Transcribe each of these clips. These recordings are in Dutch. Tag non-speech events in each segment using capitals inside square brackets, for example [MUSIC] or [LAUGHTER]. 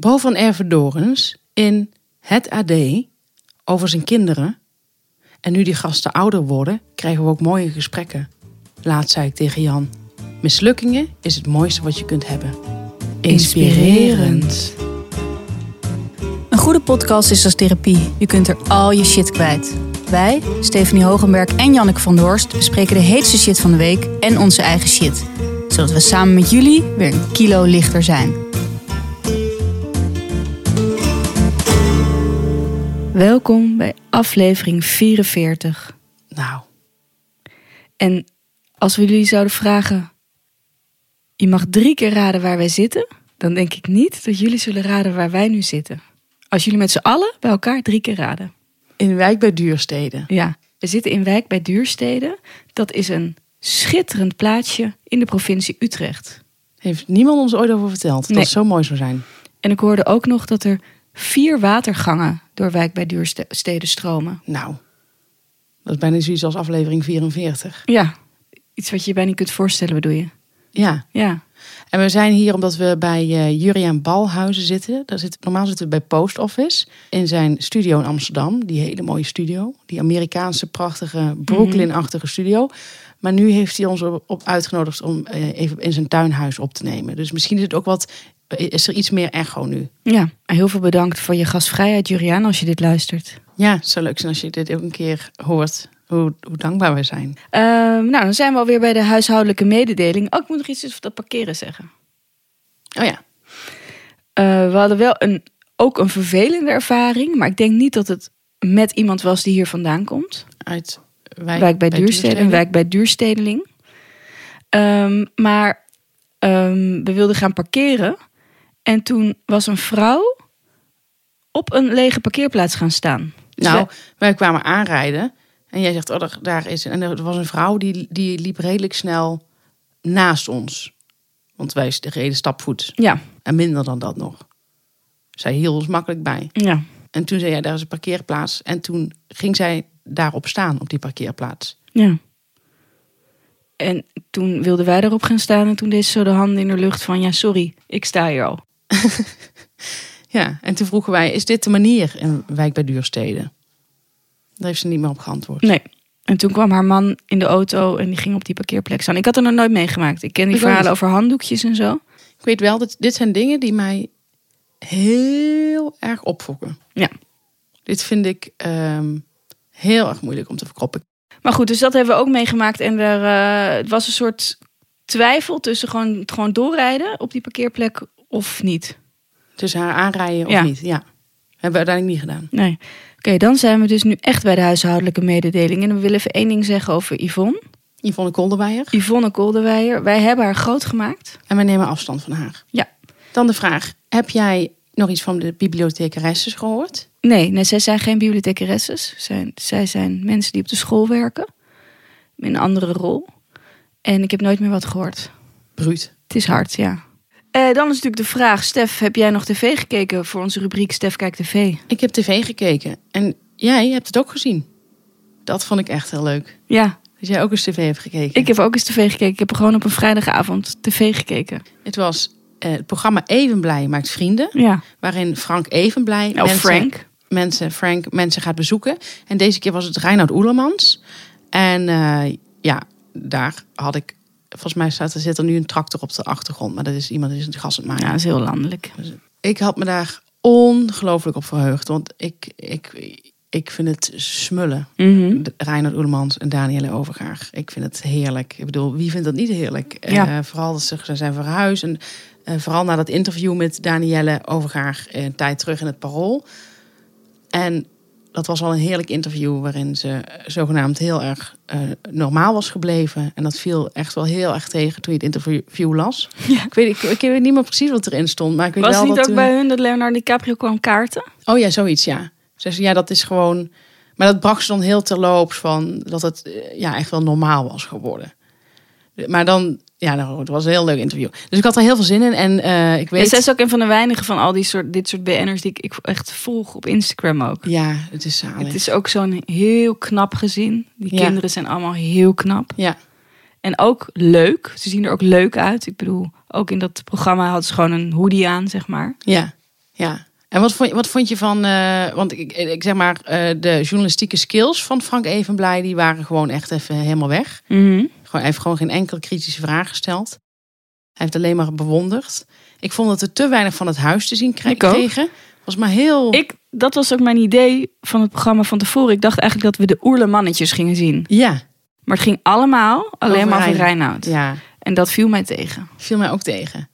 Bo van in het AD over zijn kinderen. En nu die gasten ouder worden, krijgen we ook mooie gesprekken. Laat zei ik tegen Jan. Mislukkingen is het mooiste wat je kunt hebben. Inspirerend. Een goede podcast is als therapie. Je kunt er al je shit kwijt. Wij, Stephanie Hogenberg en Janneke van der Horst, bespreken de heetste shit van de week en onze eigen shit. Zodat we samen met jullie weer een kilo lichter zijn. Welkom bij aflevering 44. Nou, En als we jullie zouden vragen, je mag drie keer raden waar wij zitten, dan denk ik niet dat jullie zullen raden waar wij nu zitten. Als jullie met z'n allen bij elkaar drie keer raden. in wijk bij Duurstede. Ja, we zitten in Wijk bij Duurstede. Dat is een schitterend plaatsje in de provincie Utrecht. Heeft niemand ons ooit over verteld. Dat Nee. het zo mooi zou zijn. En ik hoorde ook nog dat er vier watergangen door Wijk bij Duurstede stromen. Nou, dat is bijna zoiets als aflevering 44. Ja, iets wat je je bijna niet kunt voorstellen bedoel je. Ja, Ja, en we zijn hier omdat we bij eh Juriaan Balhuizen zitten. Daar zit, normaal zitten we bij Post Office in zijn studio in Amsterdam. Die hele mooie studio. Die Amerikaanse prachtige Brooklyn-achtige studio. Maar nu heeft hij ons op, op uitgenodigd om eh, even in zijn tuinhuis op te nemen. Dus misschien is het ook wat, is er iets meer echo nu. ja. Heel veel bedankt voor je gastvrijheid, Juriaan, als je dit luistert. Ja, het zou leuk zijn als je dit ook een keer hoort. Hoe, hoe dankbaar we zijn. Ehm, nou, dan zijn we alweer bij de huishoudelijke mededeling. Oh, ik moet nog iets over dat parkeren zeggen. Oh ja, Eh, we hadden wel een, ook een vervelende ervaring, maar ik denk niet dat het met iemand was die hier vandaan komt. uit Wijk, wijk bij, Duurstede, een wijk bij Duurstedeling. Ehm, maar ehm, we wilden gaan parkeren. En toen was een vrouw op een lege parkeerplaats gaan staan. Dus Nou, wij- wij kwamen aanrijden en jij zegt, oh, daar, daar is en er was een vrouw die, die liep redelijk snel naast ons, want wij reden stapvoets ja, en minder dan dat nog. Zij hield ons makkelijk bij. ja, En toen zei jij, daar is een parkeerplaats. En toen ging zij daarop staan, op die parkeerplaats. ja. En toen wilden wij erop gaan staan en toen deed ze zo de handen in de lucht van... ja, sorry, ik sta hier al. [LAUGHS] Ja, en toen vroegen wij, is dit de manier in Wijk bij Duurstede? Daar heeft ze niet meer op geantwoord. Nee. En toen kwam haar man in de auto en die ging op die parkeerplek staan. Ik had er nog nooit meegemaakt. Ik ken die Ik verhalen over handdoekjes en zo. Ik weet wel, dat dit zijn dingen die mij heel erg opfokken. Ja. Dit vind ik ehm, heel erg moeilijk om te verkroppen. Maar goed, dus dat hebben we ook meegemaakt. En er uh, het was een soort twijfel tussen gewoon, gewoon doorrijden op die parkeerplek of niet. Tussen haar aanrijden of Ja. niet. Ja. Hebben we uiteindelijk niet gedaan. Nee. Oké, dan zijn we dus nu echt bij de huishoudelijke mededeling. En we willen even één ding zeggen over Yvonne. Yvonne Kolderweijer. Yvonne Kolderweijer. Wij hebben haar groot gemaakt. En wij nemen afstand van haar. Ja. Dan de vraag, heb jij nog iets van de bibliothecaresses gehoord? Nee, nee zij zijn geen bibliothecaresses. Zijn, zij zijn mensen die op de school werken. In een andere rol. En ik heb nooit meer wat gehoord. Bruut. Het is hard, ja. Eh, dan is natuurlijk de vraag, Stef, heb jij nog tv gekeken voor onze rubriek Stef kijkt tv? Ik heb tv gekeken. En jij hebt het ook gezien. Dat vond ik echt heel leuk. Ja, Dat jij ook eens tv hebt gekeken. ik heb ook eens tv gekeken. Ik heb gewoon op een vrijdagavond tv gekeken. Het was eh, het programma Evenblij maakt vrienden. Ja, Waarin Frank Evenblij of mensen, Frank. mensen, Frank mensen gaat bezoeken. En deze keer was het Reinoud Oelermans. En eh, ja, daar had ik... Volgens mij staat er, zit er nu een tractor op de achtergrond. Maar dat is iemand die is een gas aan het maken. Ja, dat is heel landelijk. Ik had me daar ongelooflijk op verheugd. Want ik, ik, ik vind het smullen. Mhm. De- Reinhard Oelemans en Danielle Overgaar. Ik vind het heerlijk. Ik bedoel, wie vindt dat niet heerlijk? Ja. Eh, vooral dat ze ze zijn verhuisd. En eh, vooral na dat interview met Danielle Overgaar een tijd terug in het Parool. En dat was al een heerlijk interview waarin ze eh, zogenaamd heel erg eh, normaal was gebleven. En dat viel echt wel heel erg tegen toen je het interview las. Ja. Ik, weet, ik, ik weet niet meer precies wat erin stond. Maar ik weet Was wel niet dat ook toen- bij hun dat Leonardo DiCaprio kwam kaarten? Oh ja, zoiets, ja. Ze zei, ja, dat is gewoon... Maar dat bracht ze dan heel terloops van dat het eh, ja, echt wel normaal was geworden. Maar dan, ja, nou, het was een heel leuk interview. Dus ik had er heel veel zin in. En eh, ik Ja, weet... zij is ook een van de weinigen van al die soort, dit soort BN'ers die ik, echt volg op Instagram ook. Ja, het is zalig. Het is ook zo'n heel knap gezin. Die Ja. kinderen zijn allemaal heel knap. Ja, En ook leuk. Ze zien er ook leuk uit. Ik bedoel, ook in dat programma had ze gewoon een hoodie aan, zeg maar. ja, Ja. En wat vond, je- wat vond je van, eh, want ik, ik zeg maar, eh, de journalistieke skills van Frank Evenblij, die waren gewoon echt even helemaal weg. Gewoon, hij heeft gewoon geen enkele kritische vraag gesteld. Hij heeft alleen maar bewonderd. Ik vond dat we te weinig van het huis te zien kre- Ik ook. kregen. Was maar heel... Ik, dat was ook mijn idee van het programma van tevoren. Ik dacht eigenlijk dat we de oerle mannetjes gingen zien. Ja, Maar het ging allemaal alleen Over maar Reinoud. Reinoud. ja, En dat viel mij tegen. viel mij ook tegen.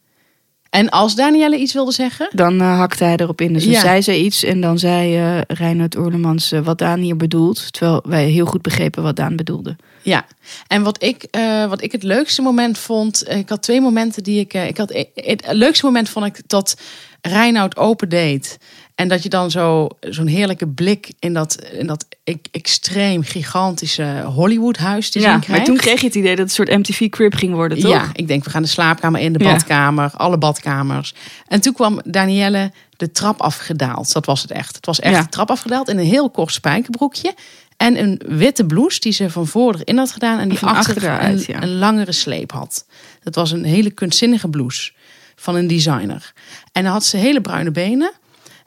En als Danielle iets wilde zeggen? Dan eh, hakte hij erop in. Dus dan Ja. zei ze iets en dan zei eh Reinoud Oerlemans eh, wat Daan hier bedoelt. Terwijl wij heel goed begrepen wat Daan bedoelde. Ja, en wat ik, wat ik het leukste moment vond, ik had twee momenten die ik, ik had, het, het leukste moment vond ik dat Reinoud opendeed en dat je dan zo zo'n heerlijke blik in dat, in dat extreem gigantische Hollywood-huis te zien Ja, krijgt. maar toen kreeg je het idee dat het een soort MTV Crib ging worden, toch? Ja, ik denk we gaan de slaapkamer in, de Ja. badkamer, alle badkamers. En toen kwam Danielle de trap afgedaald. Dat was het echt. Het was echt Ja. de trap afgedaald in een heel kort spijkerbroekje. En een witte blouse die ze van voor erin had gedaan. En die Van achter, achter een, ja. een langere sleep had. Dat was een hele kunstzinnige blouse van een designer. En dan had ze hele bruine benen.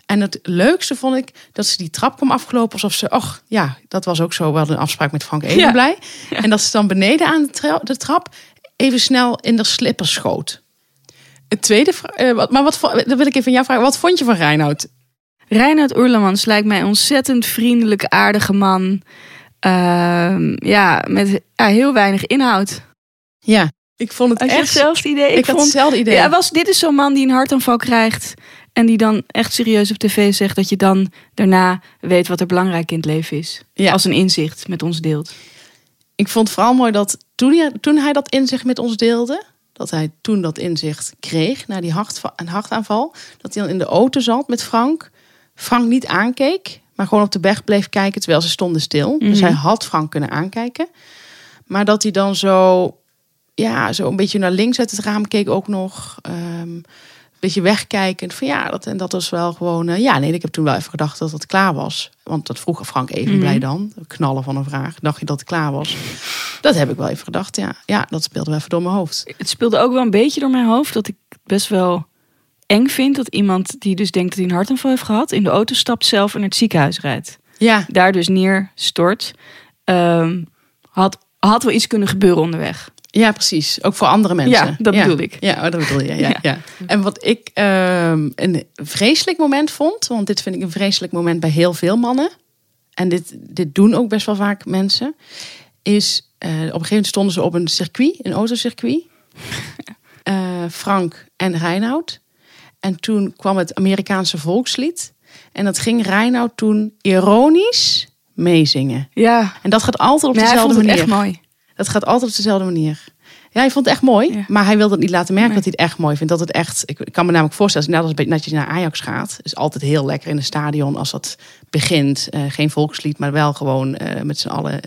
En het leukste vond ik dat ze die trap kwam afgelopen alsof ze, och ja, dat was ook zo wel een afspraak met Frank Evenblij. En dat ze dan beneden aan de, tra- de trap even snel in de slipper schoot. Het tweede, wat- maar wat, dan wil ik even van jou vragen, wat vond je van Reinoud? Reinoud Oerlemans lijkt mij een ontzettend vriendelijk, aardige man. Ehm, ja, met ja, heel weinig inhoud. Ja, ik vond het Had echt. hetzelfde idee? ik had vond, hetzelfde idee. Ja, was, dit is zo'n man die een hartaanval krijgt. En die dan echt serieus op tv zegt dat je dan daarna weet wat er belangrijk in het leven is. Ja. Als een inzicht met ons deelt. Ik vond vooral mooi dat toen hij, toen hij dat inzicht met ons deelde, dat hij toen dat inzicht kreeg na die hart, een hartaanval, dat hij dan in de auto zat met Frank. Frank niet aankeek, maar gewoon op de weg bleef kijken terwijl ze stonden stil. Dus Mhm. hij had Frank kunnen aankijken. Maar dat hij dan zo, ja, zo een beetje naar links uit het raam keek ook nog. een beetje wegkijkend. Van ja, dat, en dat was wel gewoon. eh, ja, nee, ik heb toen wel even gedacht dat het klaar was. Want dat vroeg Frank even Mhm. blij dan. Knallen van een vraag. Dacht je dat het klaar was? Dat heb ik wel even gedacht. Ja, ja dat speelde wel even door mijn hoofd. Het speelde ook wel een beetje door mijn hoofd dat ik best wel eng vind dat iemand die dus denkt dat hij een hartaanval heeft gehad, in de auto stapt zelf en naar het ziekenhuis rijdt. Ja, Daar dus neerstort. Ehm, had, had wel iets kunnen gebeuren onderweg. Ja, precies. Ook voor andere mensen. Ja, dat bedoel ik. Ja, oh, dat bedoel je. Ja, ja. Ja. En wat ik ehm, een vreselijk moment vond, want dit vind ik een vreselijk moment bij heel veel mannen. En dit, dit doen ook best wel vaak mensen. Is eh, op een gegeven moment stonden ze op een circuit, een autocircuit. [LAUGHS] Eh, Frank en Reinoud. En toen kwam het Amerikaanse volkslied. En dat ging Reinoud toen ironisch meezingen. Ja, En dat gaat altijd op dezelfde manier. echt mooi. Dat gaat altijd op dezelfde manier. Ja, hij vond het echt mooi. Ja. Maar hij wilde het niet laten merken Nee. dat hij het echt mooi vindt. Dat het echt, ik, ik kan me namelijk voorstellen, als net als je naar Ajax gaat, is altijd heel lekker in een stadion als dat begint. Eh, geen volkslied, maar wel gewoon eh, met z'n allen.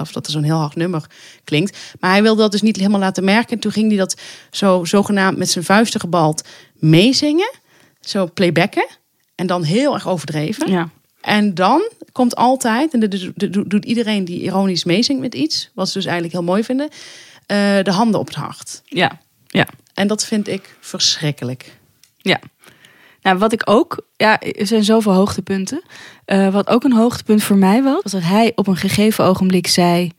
of dat er zo'n heel hard nummer klinkt. Maar hij wilde dat dus niet helemaal laten merken. En toen ging hij dat zo zogenaamd met zijn vuisten gebald meezingen. Zo playbacken. En dan heel erg overdreven. Ja. En dan komt altijd, en dat doet iedereen die ironisch meezingt met iets, wat ze dus eigenlijk heel mooi vinden, eh, de handen op het hart. Ja. Ja. En dat vind ik verschrikkelijk. Ja. Nou, wat ik ook, ja, er zijn zoveel hoogtepunten. Eh, wat ook een hoogtepunt voor mij was, was dat hij op een gegeven ogenblik zei: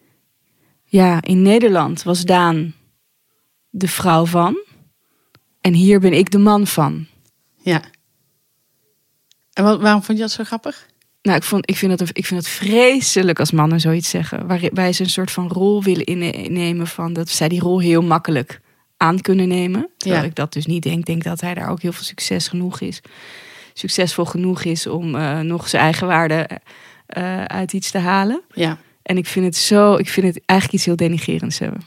Ja, in Nederland was Daan de vrouw van. En hier ben ik de man van. Ja. En wat, waarom vond je dat zo grappig? Nou, ik, vond, ik, vind dat, ik vind het vreselijk als mannen zoiets zeggen. Waarbij ze een soort van rol willen innemen van dat zij die rol heel makkelijk aan kunnen nemen. Terwijl Ja. ik dat dus niet denk. Ik denk dat hij daar ook heel veel succes genoeg is. Succesvol genoeg is om eh, nog zijn eigen waarde eh, uit iets te halen. Ja, En ik vind het zo, ik vind het eigenlijk iets heel denigerends hebben.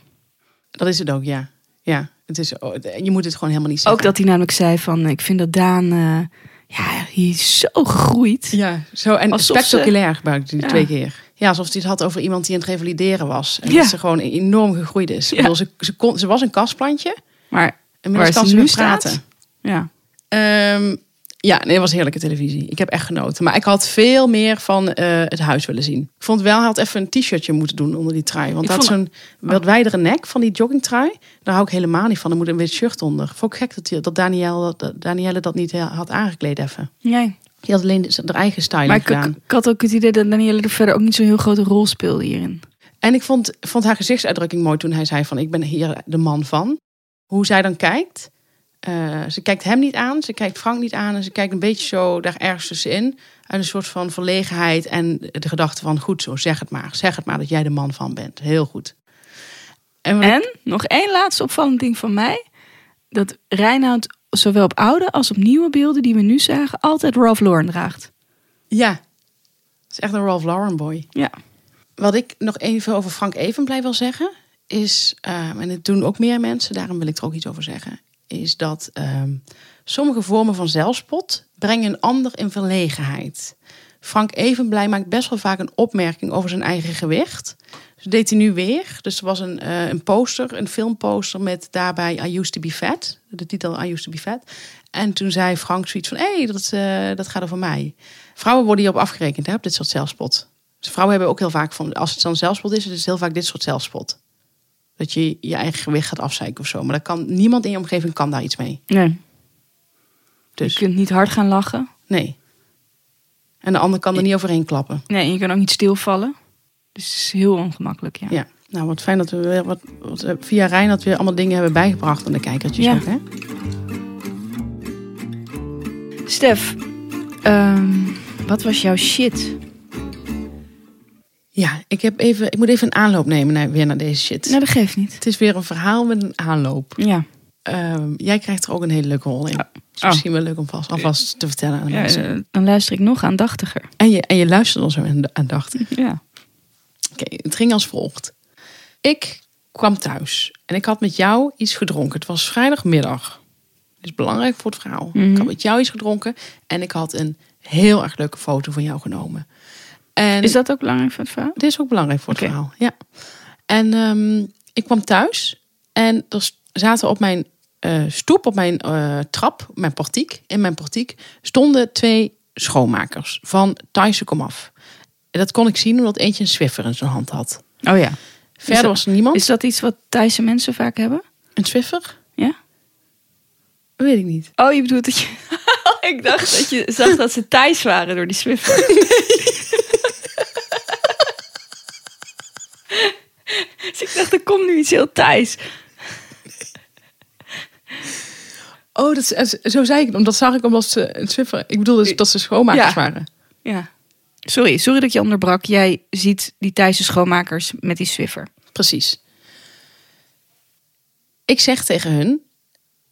dat is het ook, ja. Ja, het is, oh, je moet het gewoon helemaal niet zeggen. Ook dat hij namelijk zei van, ik vind dat Daan, eh, ja, hij is zo gegroeid. Ja, zo en Alsof spectaculair gebruikte hij Ja. twee keer. Ja, alsof hij het had over iemand die aan het revalideren was. En Ja. dat ze gewoon enorm gegroeid is. Ik Ja. bedoel, ze, ze, kon, ze was een kastplantje. Maar Inmiddels Waar kan ze nu staat? praten. ja, Ehm, Ja, nee, het was heerlijke televisie. Ik heb echt genoten. Maar ik had veel meer van eh, het huis willen zien. Ik vond wel, hij had even een t-shirtje moeten doen onder die trui. Want Ik hij had zo'n wat wijdere nek van die joggingtrui. Daar hou ik helemaal niet van. Er moet een wit shirt onder. Vond ik gek dat, die- dat, Danielle, dat Danielle dat niet eh, had aangekleed even. Nee. Die had alleen zijn eigen Maar ik, gedaan. ik had ook het idee dat Danielle er verder ook niet zo'n heel grote rol speelde hierin. En ik vond, vond haar gezichtsuitdrukking mooi toen hij zei van... ik ben hier de man van. Hoe zij dan kijkt. Eh, ze kijkt hem niet aan, ze kijkt Frank niet aan... en ze kijkt een beetje zo daar ergens tussenin. Uit een soort van verlegenheid en de gedachte van... goed zo, zeg het maar. Zeg het maar dat jij de man van bent. Heel goed. En, ik- nog één laatste opvallend ding van mij. Dat Reinoud zowel op oude als op nieuwe beelden die we nu zagen... altijd Ralph Lauren draagt. ja, het is echt een Ralph Lauren boy. Ja. Wat ik nog even over Frank Evenblij wil zeggen, is, ehm, en het doen ook meer mensen, daarom wil ik er ook iets over zeggen, is dat ehm, sommige vormen van zelfspot brengen een ander in verlegenheid. Frank Evenblij maakt best wel vaak een opmerking over zijn eigen gewicht. Dus deed hij nu weer. Dus er was een, eh, een poster, een filmposter met daarbij I used to be fat. De titel I used to be fat. En toen zei Frank zoiets van, hé, hey, dat, eh, dat gaat over mij. Vrouwen worden hierop afgerekend, hè, op dit soort zelfspot. Dus vrouwen hebben ook heel vaak van, als het dan zelfspot is, het is heel vaak dit soort zelfspot. Dat je je eigen gewicht gaat afzeiken of zo. Maar dat kan, niemand in je omgeving kan daar iets mee. Nee. Dus Je kunt niet hard gaan lachen. nee. En de ander kan er niet overheen klappen. Nee, en je kan ook niet stilvallen. Dus het is heel ongemakkelijk, ja. Ja, nou wat fijn dat we weer wat, wat via Rijn dat we allemaal dingen hebben bijgebracht aan de kijkertjes Ja. ook, hè? Stef, ehm, wat was jouw shit? Ja, ik, heb even, ik moet even een aanloop nemen naar, weer naar deze shit. Nou, dat geeft niet. Het is weer een verhaal met een aanloop. Ja. Ehm, jij krijgt er ook een hele leuke rol in. Ja. Oh. misschien wel leuk om vast, alvast te vertellen aan de ja mensen. eh, dan luister ik nog aandachtiger. En, je, en je luistert ons zo aan- aandachtig. [LAUGHS] Ja. Oké, het ging als volgt. Ik kwam thuis en ik had met jou iets gedronken. Het was vrijdagmiddag. Dat is belangrijk voor het verhaal. Mhm. Ik had met jou iets gedronken en ik had een heel erg leuke foto van jou genomen. En Is dat ook belangrijk voor het verhaal? dit is ook belangrijk voor het verhaal. Ja. En ehm, ik kwam thuis en er zaten op mijn eh, stoep, op mijn eh, trap, op mijn portiek, in mijn portiek, stonden twee schoonmakers van Thaise komaf. En dat kon ik zien omdat eentje een Swiffer in zijn hand had. Oh ja. Verder dat- was er niemand. Is dat iets wat Thaise mensen vaak hebben? Een Swiffer? Ja? Weet ik niet. Oh, je bedoelt dat je... [LAUGHS] ik dacht dat je zag dat ze Thais waren door die Swiffer. [LAUGHS] dus ik dacht, er komt nu iets heel Thais. Oh, dat is, zo zei ik het. Omdat zag ik omdat ze een Swiffer... Ik bedoel dus dat ze schoonmakers Ja. waren. Ja. Sorry, sorry dat ik je onderbrak. Jij ziet die Thaise schoonmakers met die Swiffer. Precies. Ik zeg tegen hun,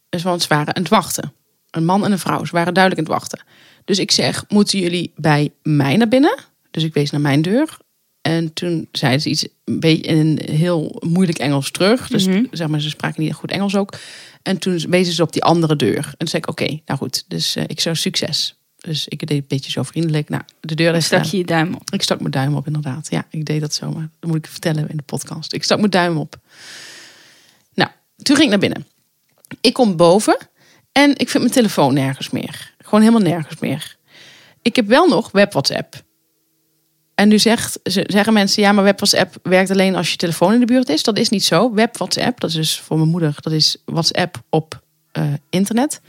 dus want ze waren aan het wachten. Een man en een vrouw, ze waren duidelijk aan het wachten. Dus ik zeg, moeten jullie bij mij naar binnen? Dus ik wees naar mijn deur. En toen zeiden ze iets een beetje in een heel moeilijk Engels terug. Dus Mhm. zeg maar, ze spraken niet goed Engels ook. En toen wezen ze op die andere deur. En toen zei ik, oké, nou goed. Dus eh, ik zou succes. Dus ik deed een beetje zo vriendelijk. Nou, de deur is stak je je duim op. ik stak mijn duim op, inderdaad. Ja, ik deed dat zomaar. Dat moet ik vertellen in de podcast. Ik stak mijn duim op. Nou, toen ging ik naar binnen. Ik kom boven en ik vind mijn telefoon nergens meer. Gewoon helemaal nergens meer. Ik heb wel nog web WhatsApp. En nu zegt, ze- zeggen mensen, ja, maar web WhatsApp werkt alleen als je telefoon in de buurt is. Dat is niet zo. Web WhatsApp, dat is dus voor mijn moeder, dat is WhatsApp op eh, internet.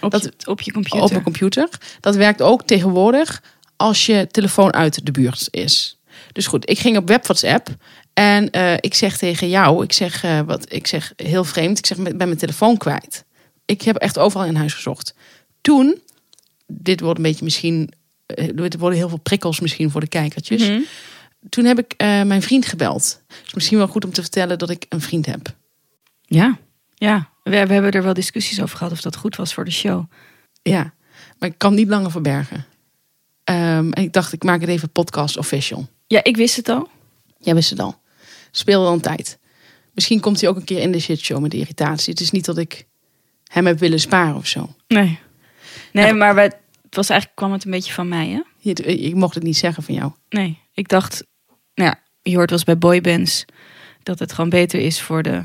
Op, Dat- je, op je computer. Op een computer. Dat werkt ook tegenwoordig als je telefoon uit de buurt is. Dus goed, ik ging op web WhatsApp en eh, ik zeg tegen jou, ik zeg, eh, wat, ik zeg heel vreemd, ik zeg, ik ben mijn telefoon kwijt. Ik heb echt overal in huis gezocht. Toen, dit wordt een beetje misschien, er worden heel veel prikkels misschien voor de kijkertjes. Mhm. Toen heb ik eh, mijn vriend gebeld. Dus misschien wel goed om te vertellen dat ik een vriend heb. Ja, ja. We, we hebben er wel discussies over gehad of dat goed was voor de show. Ja, maar ik kan het niet langer verbergen. Ehm, en ik dacht, ik maak het even podcast official. Ja, ik wist het al. Jij wist het al. Speelde al een tijd. Misschien komt hij ook een keer in de shitshow met de irritatie. Het is niet dat ik hem heb willen sparen of zo. Nee. Nee, maar wij, het was eigenlijk kwam het een beetje van mij, hè? Je- Ik mocht het niet zeggen van jou. Nee, ik dacht, nou ja, je hoort wel eens bij boybands dat het gewoon beter is voor de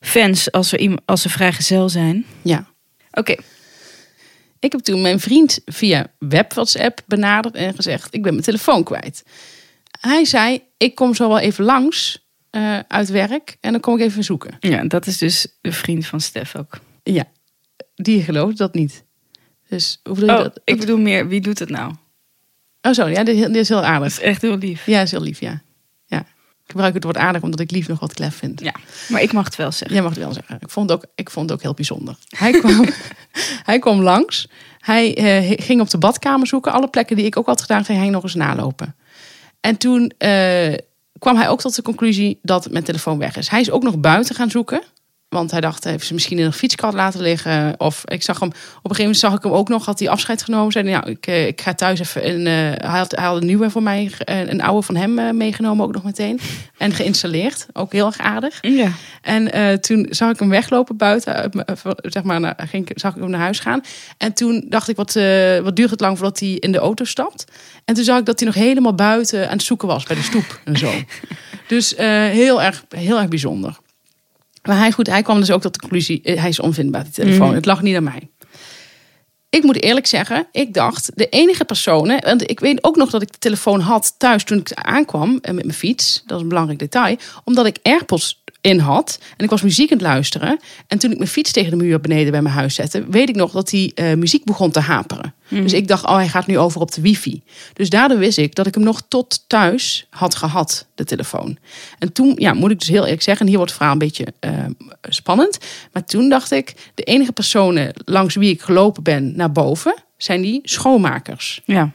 fans als, iemand, als ze vrijgezel zijn. Ja. Oké, Ik heb toen mijn vriend via web WhatsApp benaderd en gezegd: Ik ben mijn telefoon kwijt. Hij zei: Ik kom zo wel even langs uh, uit werk en dan kom ik even zoeken. Ja, dat is dus de vriend van Stef ook. Ja, die gelooft dat niet. Dus hoe bedoel je oh, dat? Ik bedoel meer, wie doet het nou? Oh, zo, ja, dit, dit is heel aardig. Is echt heel lief. Ja, is heel lief, ja. ja. Ik gebruik het woord aardig omdat ik lief nog wat klef vind. Ja, maar ik mag het wel zeggen. Jij mag het wel zeggen. Ik vond het ook, ik vond het ook heel bijzonder. Hij kwam, [LAUGHS] hij kwam langs. Hij eh, ging op de badkamer zoeken. Alle plekken die ik ook had gedaan, ging hij nog eens nalopen. En toen eh, kwam hij ook tot de conclusie dat mijn telefoon weg is. Hij is ook nog buiten gaan zoeken. Want hij dacht, heeft ze misschien in een fietskast laten liggen. Of ik zag hem, op een gegeven moment zag ik hem ook nog, had hij afscheid genomen. Zei, nou, ik, eh, ik ga thuis even. En, uh, hij, had, hij had een nieuwe voor mij, een oude van hem uh, meegenomen ook nog meteen. En geïnstalleerd. Ook heel erg aardig. Ja. En uh, toen zag ik hem weglopen buiten. zeg maar, naar, ging, zag ik hem naar huis gaan. En toen dacht ik, wat, wat duurt het lang voordat hij in de auto stapt. En toen zag ik dat hij nog helemaal buiten aan het zoeken was bij de stoep en zo. [LAUGHS] dus heel, erg, heel erg bijzonder. Maar hij, goed, hij kwam dus ook tot de conclusie, hij is onvindbaar, die telefoon. Mhm. Het lag niet aan mij. Ik moet eerlijk zeggen, ik dacht, de enige personen... Want ik weet ook nog dat ik de telefoon had thuis toen ik aankwam met mijn fiets. Dat is een belangrijk detail. Omdat ik AirPods in had. En ik was muziek aan het luisteren. En toen ik mijn fiets tegen de muur beneden bij mijn huis zette... weet ik nog dat die uh, muziek begon te haperen. Dus ik dacht, oh, hij gaat nu over op de wifi. Dus daardoor wist ik dat ik hem nog tot thuis had gehad, de telefoon. En toen, ja, moet ik dus heel eerlijk zeggen... en hier wordt het verhaal een beetje uh, spannend. Maar toen dacht ik, de enige personen langs wie ik gelopen ben naar boven... zijn die schoonmakers. Ja.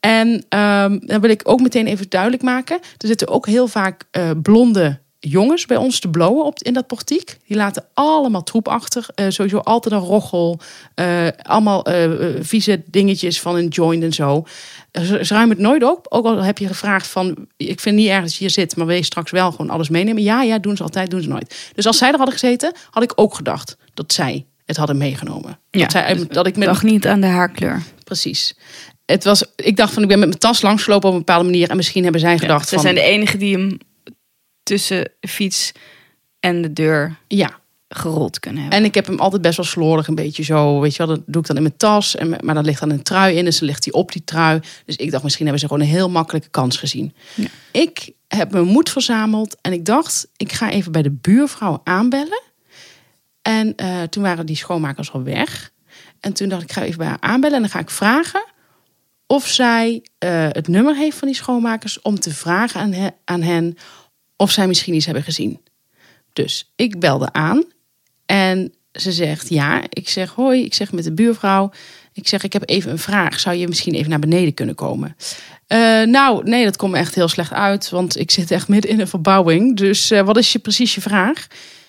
En um, dan wil ik ook meteen even duidelijk maken. Er zitten ook heel vaak uh, blonde jongens bij ons te blowen op, in dat portiek. Die laten allemaal troep achter. Uh, sowieso altijd een roggel. Uh, allemaal uh, vieze dingetjes van een joint en zo. Ze, ze ruimen het nooit op. Ook al heb je gevraagd van... Ik vind niet erg dat je hier zit, maar wil je straks wel gewoon alles meenemen? Ja, ja, doen ze altijd, doen ze nooit. Dus als zij er hadden gezeten, had ik ook gedacht dat zij het hadden meegenomen. Ja, dat, zij, dat ik met... dacht niet aan de haarkleur. Precies. Het was, ik dacht van, ik ben met mijn tas langsgelopen op een bepaalde manier. En misschien hebben zij gedacht ja, van... zijn de enigen die hem tussen fiets en de deur ja. gerold kunnen hebben. En ik heb hem altijd best wel slordig, een beetje zo. Weet je wel, dat doe ik dan in mijn tas. En, maar dan ligt dan een trui in, dus dan ligt hij op die trui. Dus ik dacht, misschien hebben ze gewoon een heel makkelijke kans gezien. Ja. Ik heb mijn moed verzameld en ik dacht, ik ga even bij de buurvrouw aanbellen. En uh, toen waren die schoonmakers al weg. En toen dacht ik, ik ga even bij haar aanbellen en dan ga ik vragen of zij uh, het nummer heeft van die schoonmakers om te vragen aan, he, aan hen of zij misschien iets hebben gezien. Dus ik belde aan en ze zegt ja. Ik zeg hoi, ik zeg met de buurvrouw. Ik zeg ik heb even een vraag. Zou je misschien even naar beneden kunnen komen? Uh, nou, nee, dat komt echt heel slecht uit, want ik zit echt midden in een verbouwing. Dus uh, wat is je precies je vraag?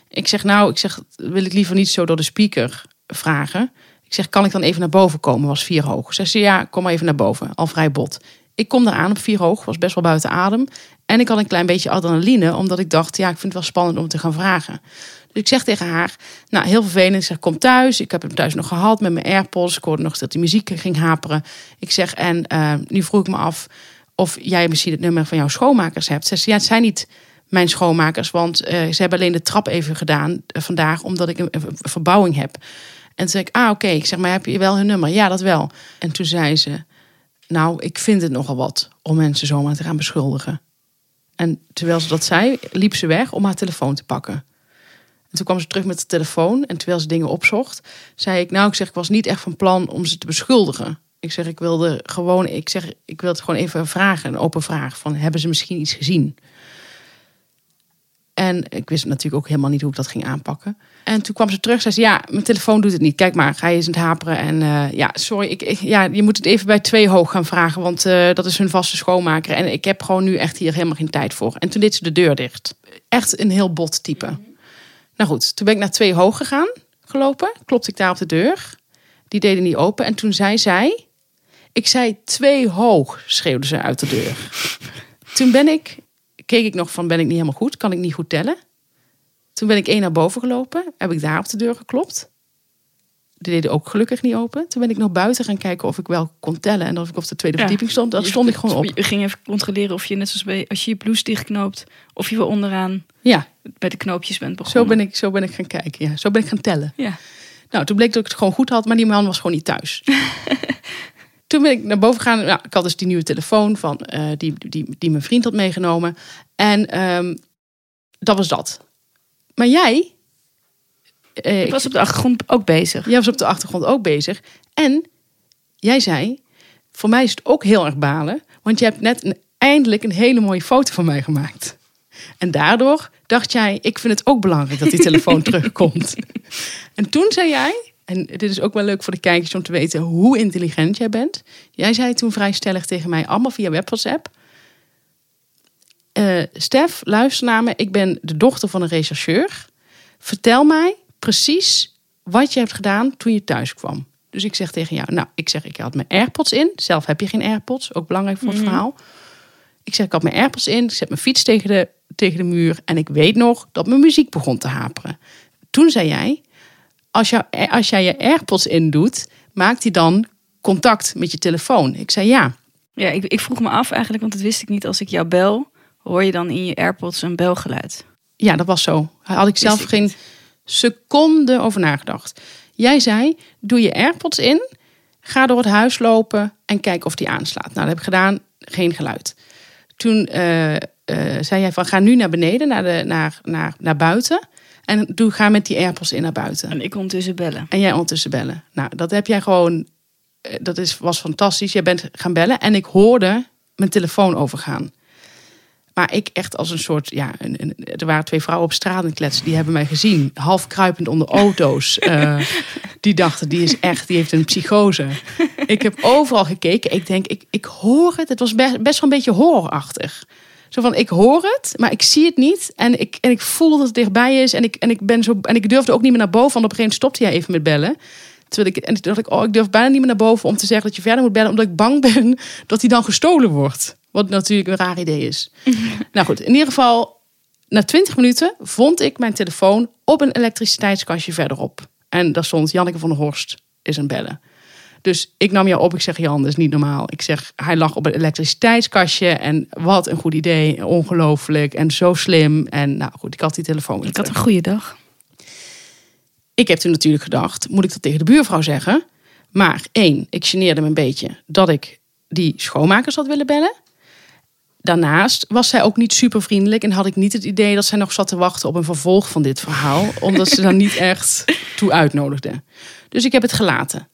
Ik zeg nou, ik zeg wil ik liever niet zo door de speaker vragen. Ik zeg kan ik dan even naar boven komen? Was vier hoog. Ze zei ja, kom maar even naar boven. Al vrij bot. Ik kom eraan op vier hoog, was best wel buiten adem. En ik had een klein beetje adrenaline, omdat ik dacht, ja, ik vind het wel spannend om te gaan vragen. Dus ik zeg tegen haar, nou, heel vervelend. Ik zeg, kom thuis. Ik heb hem thuis nog gehad met mijn AirPods. Ik hoorde nog dat die muziek ging haperen. Ik zeg, en uh, nu vroeg ik me af of jij misschien het nummer van jouw schoonmakers hebt. Ze zegt, ja, het zijn niet mijn schoonmakers, want uh, ze hebben alleen de trap even gedaan uh, vandaag, omdat ik een, verbouwing heb. En toen zei ik, ah, oké. Ik zeg, maar heb je wel hun nummer? Ja, dat wel. En toen zei ze, nou, ik vind het nogal wat om mensen zomaar te gaan beschuldigen. En terwijl ze dat zei, liep ze weg om haar telefoon te pakken. En toen kwam ze terug met de telefoon. En terwijl ze dingen opzocht, zei ik: Nou, ik zeg, ik was niet echt van plan om ze te beschuldigen. Ik zeg, ik wilde gewoon, ik zeg, ik wil het gewoon even vragen, een open vraag: van hebben ze misschien iets gezien? En ik wist natuurlijk ook helemaal niet hoe ik dat ging aanpakken. En toen kwam ze terug, zei ze, ja, mijn telefoon doet het niet. Kijk maar, ga je aan het haperen. En uh, ja, sorry, ik, ja, je moet het even bij twee hoog gaan vragen. Want uh, dat is hun vaste schoonmaker. En ik heb gewoon nu echt hier helemaal geen tijd voor. En toen deed ze de deur dicht. Echt een heel bot type. Nou goed, toen ben ik naar twee hoog gegaan, gelopen. Klopte ik daar op de deur. Die deden niet open. En toen zei zij, ik zei twee hoog, schreeuwde ze uit de deur. toen ben ik, keek ik nog van, ben ik niet helemaal goed? Kan ik niet goed tellen? Toen ben ik één naar boven gelopen. Heb ik daar op de deur geklopt. Die deden ook gelukkig niet open. Toen ben ik nog buiten gaan kijken of ik wel kon tellen. En of ik op de tweede ja, verdieping stond. Dat stond ik gewoon op. Je ging even controleren of je net zoals bij... Als je je blouse dichtknoopt. Of je wel onderaan ja. bij de knoopjes bent begonnen. Zo ben ik, zo ben ik gaan kijken. Ja. Zo ben ik gaan tellen. Ja. Nou, toen bleek dat ik het gewoon goed had, maar die man was gewoon niet thuis. [LAUGHS] toen ben ik naar boven gegaan. Nou, ik had dus die nieuwe telefoon van eh, die, die, die mijn vriend had meegenomen. En ehm, dat was dat. Maar jij. eh, Ik was op de achtergrond ook bezig. Jij was op de achtergrond ook bezig. En jij zei, voor mij is het ook heel erg balen. Want je hebt net een, eindelijk een hele mooie foto van mij gemaakt. En daardoor dacht jij, ik vind het ook belangrijk dat die telefoon [LAUGHS] terugkomt. En toen zei jij, en dit is ook wel leuk voor de kijkers om te weten hoe intelligent jij bent. Jij zei toen vrij stellig tegen mij, allemaal via WebWhatsApp. Eh Stef, luister naar me. Ik ben de dochter van een rechercheur. Vertel mij precies wat je hebt gedaan toen je thuis kwam. Dus ik zeg tegen jou, nou, ik zeg, ik had mijn AirPods in. Zelf heb je geen AirPods, ook belangrijk voor het verhaal. Ik zeg, ik had mijn AirPods in, ik zet mijn fiets tegen de, tegen de muur. En ik weet nog dat mijn muziek begon te haperen. Toen zei jij, als, jou, als jij je AirPods in doet, maakt hij dan contact met je telefoon? Ik zei ja. Ja, ik, ik vroeg me af eigenlijk, want dat wist ik niet. Als ik jou bel, hoor je dan in je AirPods een belgeluid? Ja, dat was zo. Daar had ik zelf ik geen niet. seconde over nagedacht. Jij zei, doe je AirPods in, ga door het huis lopen en kijk of die aanslaat. Nou, dat heb ik gedaan, geen geluid. Toen eh, eh, zei jij van, ga nu naar beneden, naar, de, naar, naar, naar buiten. En doe, ga met die AirPods in naar buiten. En ik ondertussen bellen. En jij ondertussen bellen. Nou, dat heb jij gewoon. eh, Dat is, was fantastisch. Jij bent gaan bellen en ik hoorde mijn telefoon overgaan. Maar ik echt als een soort. Ja, een, een- er waren twee vrouwen op straat het kletsen. Die hebben mij gezien. Half kruipend onder auto's. [LAUGHS] Eh, die dachten, die is echt. Die heeft een psychose. Ik heb overal gekeken. Ik denk, ik, ik hoor het. Het was best, best wel een beetje horrorachtig. Zo van, ik hoor het, maar ik zie het niet. En ik, en ik voel dat het dichtbij is. En ik, en ik ben zo. En ik durfde ook niet meer naar boven. Want op een gegeven moment stopte jij even met bellen. Terwijl ik, en toen dacht ik, oh, ik durf bijna niet meer naar boven om te zeggen dat je verder moet bellen. Omdat ik bang ben [LAUGHS] dat hij dan gestolen wordt. Wat natuurlijk een raar idee is. [LAUGHS] nou goed, in ieder geval, na 20 minuten vond ik mijn telefoon op een elektriciteitskastje verderop. En daar stond Janneke van der Horst is aan het bellen. Dus ik nam jou op. Ik zeg, Jan, dat is niet normaal. Ik zeg, hij lag op een elektriciteitskastje. En wat een goed idee. Ongelooflijk. En zo slim. En nou goed, ik had die telefoon Ik had een goede dag. Ik heb toen natuurlijk gedacht, moet ik dat tegen de buurvrouw zeggen? Maar één, ik geneerde me een beetje dat ik die schoonmakers had willen bellen. Daarnaast was zij ook niet super vriendelijk en had ik niet het idee dat zij nog zat te wachten op een vervolg van dit verhaal, omdat ze daar niet [LAUGHS] echt toe uitnodigde. Dus ik heb het gelaten.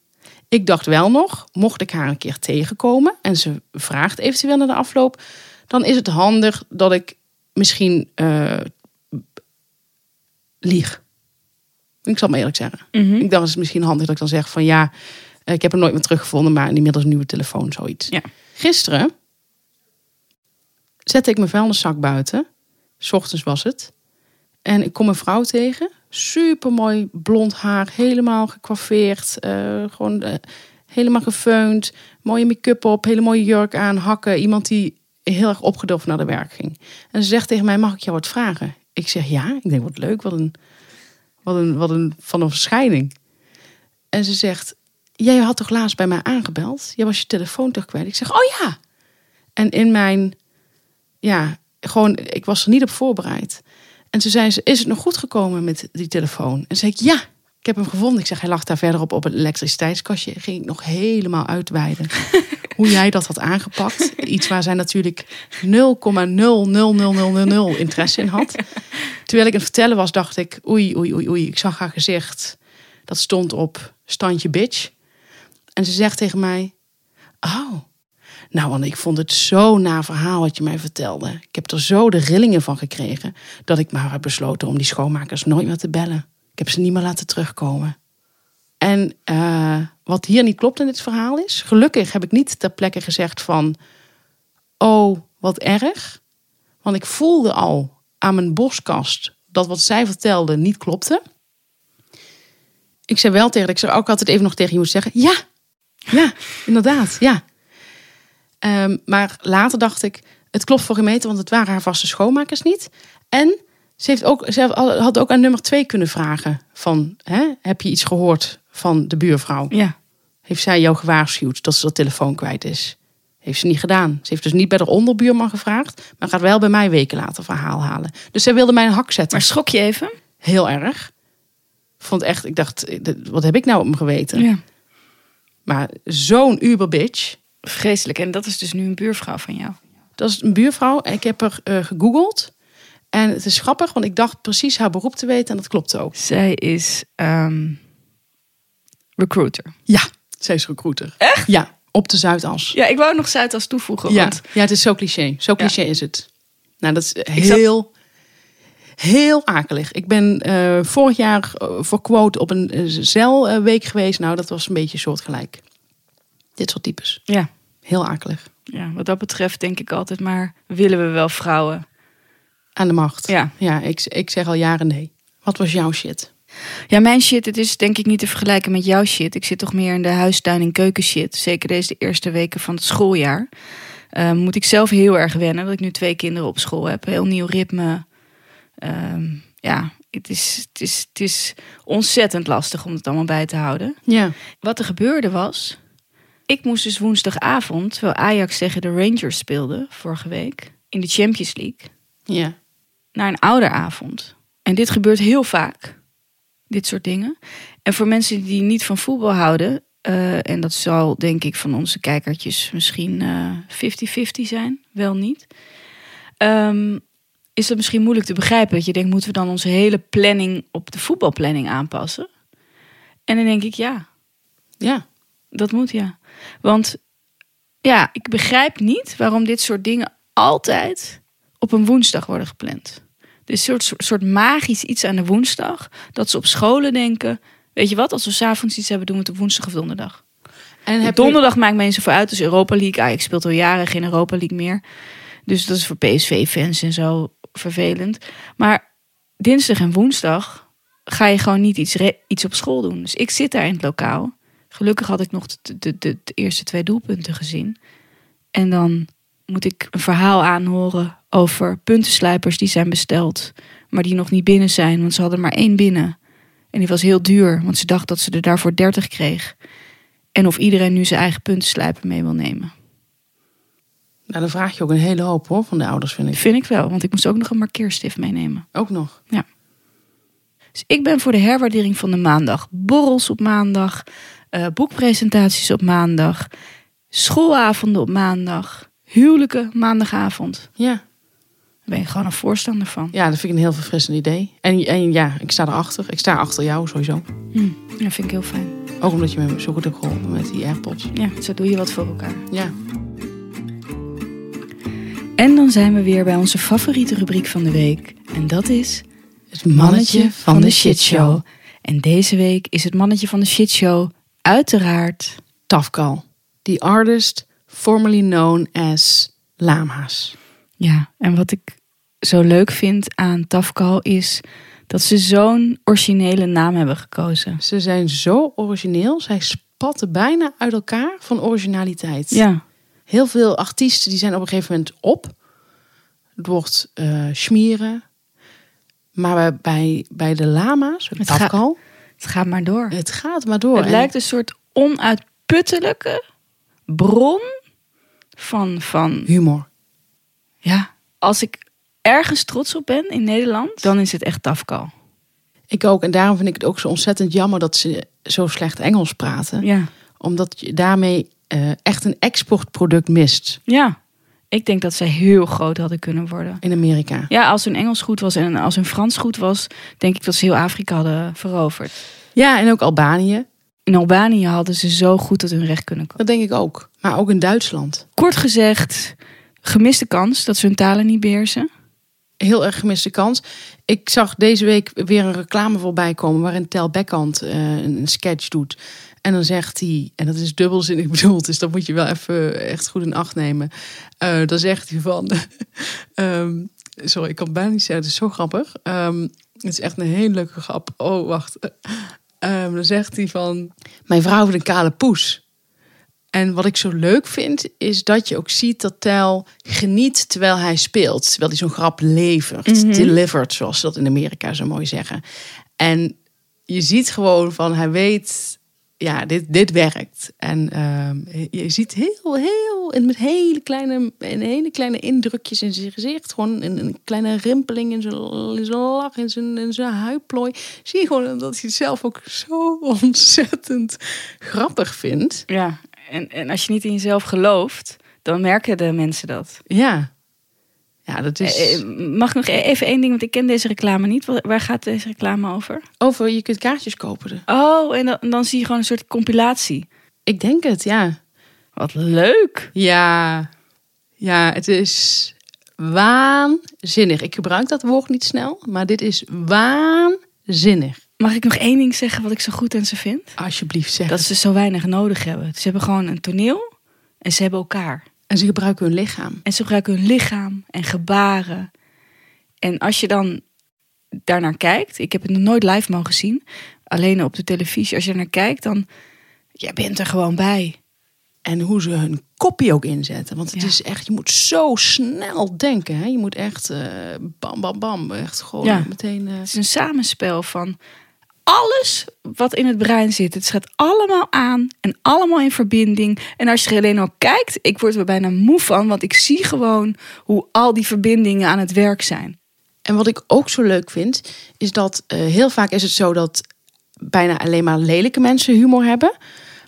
Ik dacht wel nog, mocht ik haar een keer tegenkomen en ze vraagt eventueel naar de afloop, dan is het handig dat ik misschien eh lieg. Ik zal maar eerlijk zeggen. Ik dacht, het is misschien handig dat ik dan zeg van ja, ik heb hem nooit meer teruggevonden, maar inmiddels een nieuwe telefoon, zoiets. Ja. Gisteren zette ik mijn vuilniszak buiten. 's ochtends was het. En ik kom een vrouw tegen. Super mooi blond haar, helemaal gecoiffeerd. eh, gewoon eh, helemaal gefeund. Mooie make-up op, hele mooie jurk aan, hakken. Iemand die heel erg opgedoft naar de werk ging. En ze zegt tegen mij, mag ik jou wat vragen? Ik zeg ja. Ik denk, wat leuk, wat een, wat een, wat een van een verschijning. En ze zegt, jij had toch laatst bij mij aangebeld? Jij was je telefoon toch kwijt? Ik zeg, oh ja. En in mijn, ja, gewoon, ik was er niet op voorbereid. En toen zei ze, is het nog goed gekomen met die telefoon? En zei ik, ja, ik heb hem gevonden. Ik zeg, hij lag daar verderop op het elektriciteitskastje. Ging ik nog helemaal uitweiden [LAUGHS] hoe jij dat had aangepakt. Iets waar zij natuurlijk 0,00000 interesse in had. Terwijl ik het vertellen was, dacht ik, oei, oei, oei, oei. Ik zag haar gezicht. Dat stond op standje bitch. En ze zegt tegen mij, oh, nou, want ik vond het zo'n na verhaal wat je mij vertelde. Ik heb er zo de rillingen van gekregen dat ik maar heb besloten om die schoonmakers nooit meer te bellen. Ik heb ze niet meer laten terugkomen. En eh, wat hier niet klopt in dit verhaal is, gelukkig heb ik niet ter plekke gezegd van, oh, wat erg. Want ik voelde al aan mijn boskast dat wat zij vertelde niet klopte. Ik zei wel tegen ik zou ook altijd even nog tegen je moeten zeggen, ja, ja, inderdaad, ja. Ehm, maar later dacht ik, het klopt voor geen meter, want het waren haar vaste schoonmakers niet. En ze, heeft ook, ze had ook aan nummer twee kunnen vragen van, hè, heb je iets gehoord van de buurvrouw? Ja. Heeft zij jou gewaarschuwd dat ze de telefoon kwijt is? Heeft ze niet gedaan. Ze heeft dus niet bij de onderbuurman gevraagd, maar gaat wel bij mij weken later verhaal halen. Dus zij wilde mij een hak zetten. Maar schrok je even? Heel erg. vond echt, ik dacht, eh, wat heb ik nou op me geweten? Ja. Maar zo'n uber bitch. Vreselijk. En dat is dus nu een buurvrouw van jou. Dat is een buurvrouw. En ik heb er eh, gegoogeld. En het is grappig, want ik dacht precies haar beroep te weten. En dat klopt ook. Zij is ehm, recruiter. Ja, zij is recruiter. Echt? Ja, op de Zuidas. Ja, ik wou nog Zuidas toevoegen. Ja, Want ja het is zo cliché. Zo cliché is het. Nou, dat is heel, heel akelig. Ik ben eh, vorig jaar eh, voor quote op een eh, zeilweek geweest. Nou, dat was een beetje soortgelijk. Dit soort types. ja, Heel akelig. ja, wat dat betreft denk ik altijd maar... willen we wel vrouwen? Aan de macht. Ja. ja ik, ik zeg al jaren nee. Wat was jouw shit? Ja, mijn shit, het is denk ik niet te vergelijken met jouw shit. Ik zit toch meer in de huistuin- en keuken shit. Zeker deze eerste weken van het schooljaar. Eh, moet ik zelf heel erg wennen dat ik nu twee kinderen op school heb. Heel nieuw ritme. Ehm, ja, het is, het, is, het is ontzettend lastig om het allemaal bij te houden. Ja. Wat er gebeurde was... Ik moest dus woensdagavond, terwijl Ajax tegen de Rangers speelde vorige week... in de Champions League, Ja. naar een ouderavond. En dit gebeurt heel vaak. Dit soort dingen. En voor mensen die niet van voetbal houden... eh, en dat zal denk ik van onze kijkertjes misschien eh, 50-50 zijn. Wel niet. Ehm, is dat misschien moeilijk te begrijpen. Dat je denkt, moeten we dan onze hele planning op de voetbalplanning aanpassen? En dan denk ik, ja, Ja. dat moet ja. Want ja, ik begrijp niet waarom dit soort dingen altijd op een woensdag worden gepland. Er is een soort, soort magisch iets aan de woensdag. Dat ze op scholen denken, weet je wat, als we s'avonds iets hebben, doen we het op woensdag of donderdag. En heb donderdag maakt mensen voor uit, dus Europa League. Ajax speelt al jaren geen Europa League meer. Dus dat is voor PSV-fans en zo vervelend. Maar dinsdag en woensdag ga je gewoon niet iets, iets op school doen. Dus ik zit daar in het lokaal. Gelukkig had ik nog de, de, de, de eerste twee doelpunten gezien. En dan moet ik een verhaal aanhoren over puntenslijpers die zijn besteld. Maar die nog niet binnen zijn, want ze hadden maar één binnen. En die was heel duur, want ze dacht dat ze er daarvoor 30 kreeg. En of iedereen nu zijn eigen puntenslijper mee wil nemen. Nou, dan vraag je ook een hele hoop hoor van de ouders, vind ik. Vind ik wel, want ik moest ook nog een markeerstift meenemen. Ook nog. Dus ik ben voor de herwaardering van de maandag. Borrels op maandag, eh, boekpresentaties op maandag, schoolavonden op maandag, huwelijken maandagavond. Ja. Daar ben ik gewoon een voorstander van. ja, dat vind ik een heel verfrissend idee. En, en ja, ik sta erachter. Ik sta achter jou sowieso. Hm, dat vind ik heel fijn. Ook omdat je me zo goed hebt geholpen met die AirPods. Ja, zo doe je wat voor elkaar. Ja. En dan zijn we weer bij onze favoriete rubriek van de week. En dat is Het mannetje van de shitshow. En deze week is het mannetje van de shitshow uiteraard... Tafkal. The artist formerly known as Lama's. Ja, en wat ik zo leuk vind aan Tafkal is dat ze zo'n originele naam hebben gekozen. Ze zijn zo origineel. Zij spatten bijna uit elkaar van originaliteit. Ja, Heel veel artiesten die zijn op een gegeven moment op. Het wordt eh schmieren. Maar bij- bij, de lama's, Het Tafkal, het gaat maar door. het gaat maar door. Het En- lijkt een soort onuitputtelijke bron van, van humor. ja, als ik ergens trots op ben in Nederland, dan is het echt Tafkal. Ik ook. En daarom vind ik het ook zo ontzettend jammer dat ze zo slecht Engels praten. Ja. Omdat je daarmee eh, echt een exportproduct mist ja, ik denk dat zij heel groot hadden kunnen worden. in Amerika. Ja, als hun Engels goed was en als hun Frans goed was, denk ik dat ze heel Afrika hadden veroverd. Ja, en ook Albanië. In Albanië hadden ze zo goed tot hun recht kunnen komen. Dat denk ik ook. Maar ook in Duitsland. Kort gezegd, gemiste kans dat ze hun talen niet beheersen. Heel erg gemiste kans. Ik zag deze week weer een reclame voorbij komen waarin Tel Beckhand eh, een sketch doet. En dan zegt hij, en dat is dubbelzinnig bedoeld, dus dat moet je wel even echt goed in acht nemen. Eh, dan zegt hij van, [LAUGHS] ehm, sorry, ik kan bijna niet zeggen, het is zo grappig. Ehm, het is echt een hele leuke grap. Oh, wacht. [LAUGHS] Ehm, dan zegt hij van, mijn vrouw heeft een kale poes. En wat ik zo leuk vind, is dat je ook ziet dat Tel geniet terwijl hij speelt. Terwijl hij zo'n grap levert. Mhm. Delivered, zoals ze dat in Amerika zo mooi zeggen. En je ziet gewoon van, hij weet ja, dit, dit werkt. En ehm, je ziet heel, heel, en met hele kleine, en hele kleine indrukjes in zijn gezicht. Gewoon een, een kleine rimpeling in zijn, in zijn lach, in zijn, in zijn huidplooi. Zie je gewoon dat hij het zelf ook zo [LAUGHS] ontzettend grappig vindt. Ja, en, en als je niet in jezelf gelooft, dan merken de mensen dat. Ja. Ja, dat is... Eh, eh, Mag ik nog e- even één ding, want ik ken deze reclame niet. Wa- Waar gaat deze reclame over? Over, je kunt kaartjes kopen. Oh, en dan, dan zie je gewoon een soort compilatie. Ik denk het, ja. Wat leuk. Ja, ja, het is waanzinnig. Ik gebruik dat woord niet snel, maar dit is waanzinnig. Mag ik nog één ding zeggen wat ik zo goed aan ze vind? Alsjeblieft zeg. Dat ze zo weinig nodig hebben. Ze hebben gewoon een toneel en ze hebben elkaar. En ze gebruiken hun lichaam. En ze gebruiken hun lichaam en gebaren. En als je dan daarnaar kijkt, ik heb het nog nooit live mogen zien, alleen op de televisie. Als je naar kijkt, dan jij bent er gewoon bij. En hoe ze hun kopie ook inzetten. Want het Ja. is echt, je moet zo snel denken. Hè? Je moet echt eh, bam, bam, bam. Echt gewoon Ja. meteen. eh, Het is een samenspel van alles wat in het brein zit. Het gaat allemaal aan en allemaal in verbinding. En als je alleen al kijkt, ik word er bijna moe van, want ik zie gewoon hoe al die verbindingen aan het werk zijn. En wat ik ook zo leuk vind, is dat eh, heel vaak is het zo dat bijna alleen maar lelijke mensen humor hebben.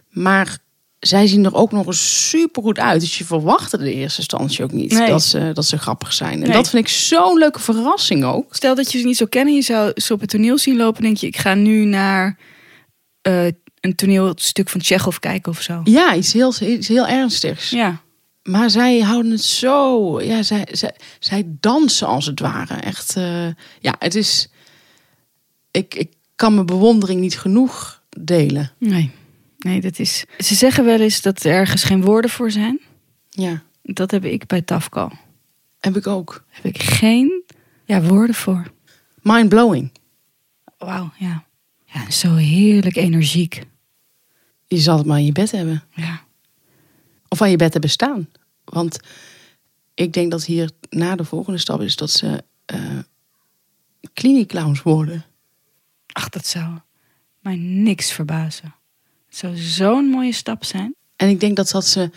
Maar zij zien er ook nog eens super goed uit. Dus je verwacht het in de eerste instantie ook niet Nee. dat, ze, dat ze grappig zijn. En Nee. dat vind ik zo'n leuke verrassing ook. Stel dat je ze niet zo kennen, je zou ze op het toneel zien lopen, denk je, ik ga nu naar eh, een toneelstuk van Tsjechov kijken of zo. Ja, iets heel, iets heel ernstigs. Ja, Maar zij houden het zo. Ja, zij, zij, zij dansen als het ware. Echt. eh, ja, het is. Ik, ik kan mijn bewondering niet genoeg delen. nee. Nee, dat is. Ze zeggen wel eens dat er ergens geen woorden voor zijn. Ja, Dat heb ik bij Tafko. heb ik ook. Heb ik geen ja, woorden voor. Mind blowing. Wauw, ja. Ja, zo heerlijk energiek. Je zal het maar in je bed hebben. Ja. Of aan je bed hebben staan. Want ik denk dat hier na de volgende stap is dat ze eh klinieclowns worden. Ach, dat zou mij niks verbazen. Het zou zo'n mooie stap zijn. En ik denk dat dat ze.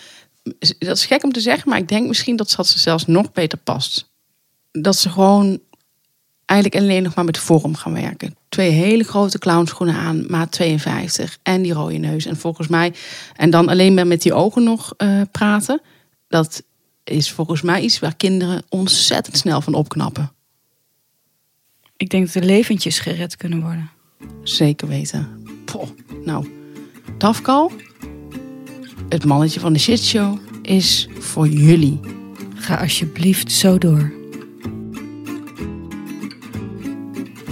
Dat is gek om te zeggen, maar ik denk misschien dat dat ze zelfs nog beter past. Dat ze gewoon eigenlijk alleen nog maar met vorm gaan werken. Twee hele grote clownschoenen aan, maat 52 en die rode neus. En volgens mij, en dan alleen maar met die ogen nog eh, praten. Dat is volgens mij iets waar kinderen ontzettend snel van opknappen. Ik denk dat er leventjes gered kunnen worden. Zeker weten. Poh, nou, Tafkal, het mannetje van de shitshow, is voor jullie. Ga alsjeblieft zo door.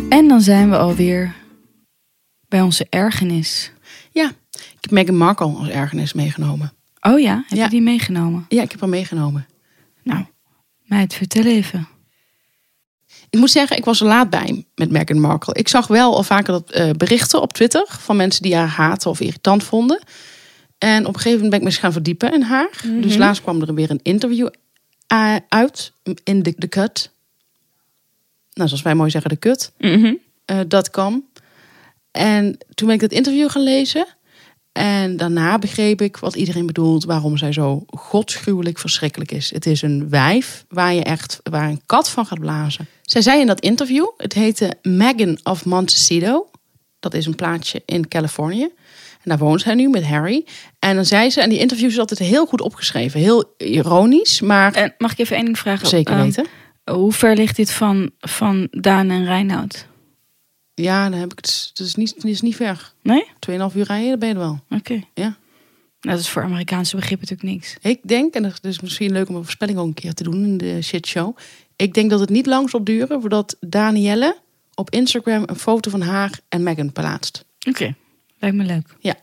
En dan zijn we alweer bij onze ergernis. Ja, ik heb Meghan Markle als ergernis meegenomen. Oh ja, heb Ja. je die meegenomen? Ja, ik heb haar meegenomen. Nou, meid, vertel even. Ik moet zeggen, ik was er laat bij met Meghan Markle. Ik zag wel al vaker dat, eh, berichten op Twitter van mensen die haar haten of irritant vonden. En op een gegeven moment ben ik me eens gaan verdiepen in haar. Dus laatst kwam er weer een interview eh, uit in de, de cut. Nou, zoals wij mooi zeggen, de kut. eh, dat kan. En toen ben ik dat interview gaan lezen. En daarna begreep ik wat iedereen bedoelt, waarom zij zo godschuwelijk verschrikkelijk is. Het is een wijf waar je echt waar een kat van gaat blazen. Zij zei in dat interview, het heette Megan of Montecito. Dat is een plaatsje in Californië. En daar woont zij nu met Harry. En dan zei ze, en die interview is altijd heel goed opgeschreven. Heel ironisch, maar En mag ik even één ding vragen? zeker Ehm, weten. hoe ver ligt dit van, van Daan en Reinoud? Ja, dan heb ik het. Het is niet, het is niet ver. Nee? 2,5 uur rijden, dan ben je er wel. Oké. Ja. Nou, dat is voor Amerikaanse begrippen natuurlijk niks. Ik denk, en het is misschien leuk om een voorspelling ook een keer te doen in de shitshow. Ik denk dat het niet lang zal duren voordat Danielle op Instagram een foto van haar en Meghan plaatst. Oké, lijkt me leuk. Ja.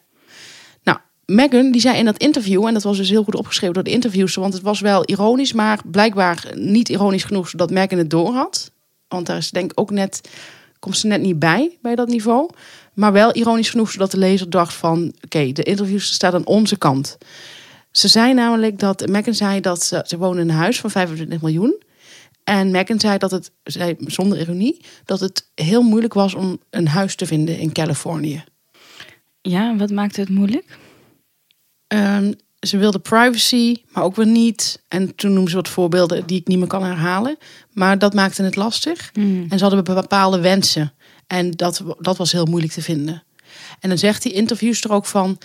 Nou, Meghan die zei in dat interview, en dat was dus heel goed opgeschreven door de interviewster, want het was wel ironisch, maar blijkbaar niet ironisch genoeg zodat Meghan het door had. Want daar is denk ik ook net, komt ze net niet bij, bij dat niveau. Maar wel ironisch genoeg zodat de lezer dacht van, oké, de interviewster staat aan onze kant. Ze zei namelijk dat, Meghan zei dat ze, ze wonen in een huis van 25 miljoen. En Meghan zei dat het, zei, zonder ironie, dat het heel moeilijk was om een huis te vinden in Californië. Ja, wat maakt het moeilijk? Ehm, ze wilde privacy, maar ook weer niet. En toen noemde ze wat voorbeelden die ik niet meer kan herhalen. Maar dat maakte het lastig. Hmm. En ze hadden bepaalde wensen. En dat, dat was heel moeilijk te vinden. En dan zegt die interviews er ook van.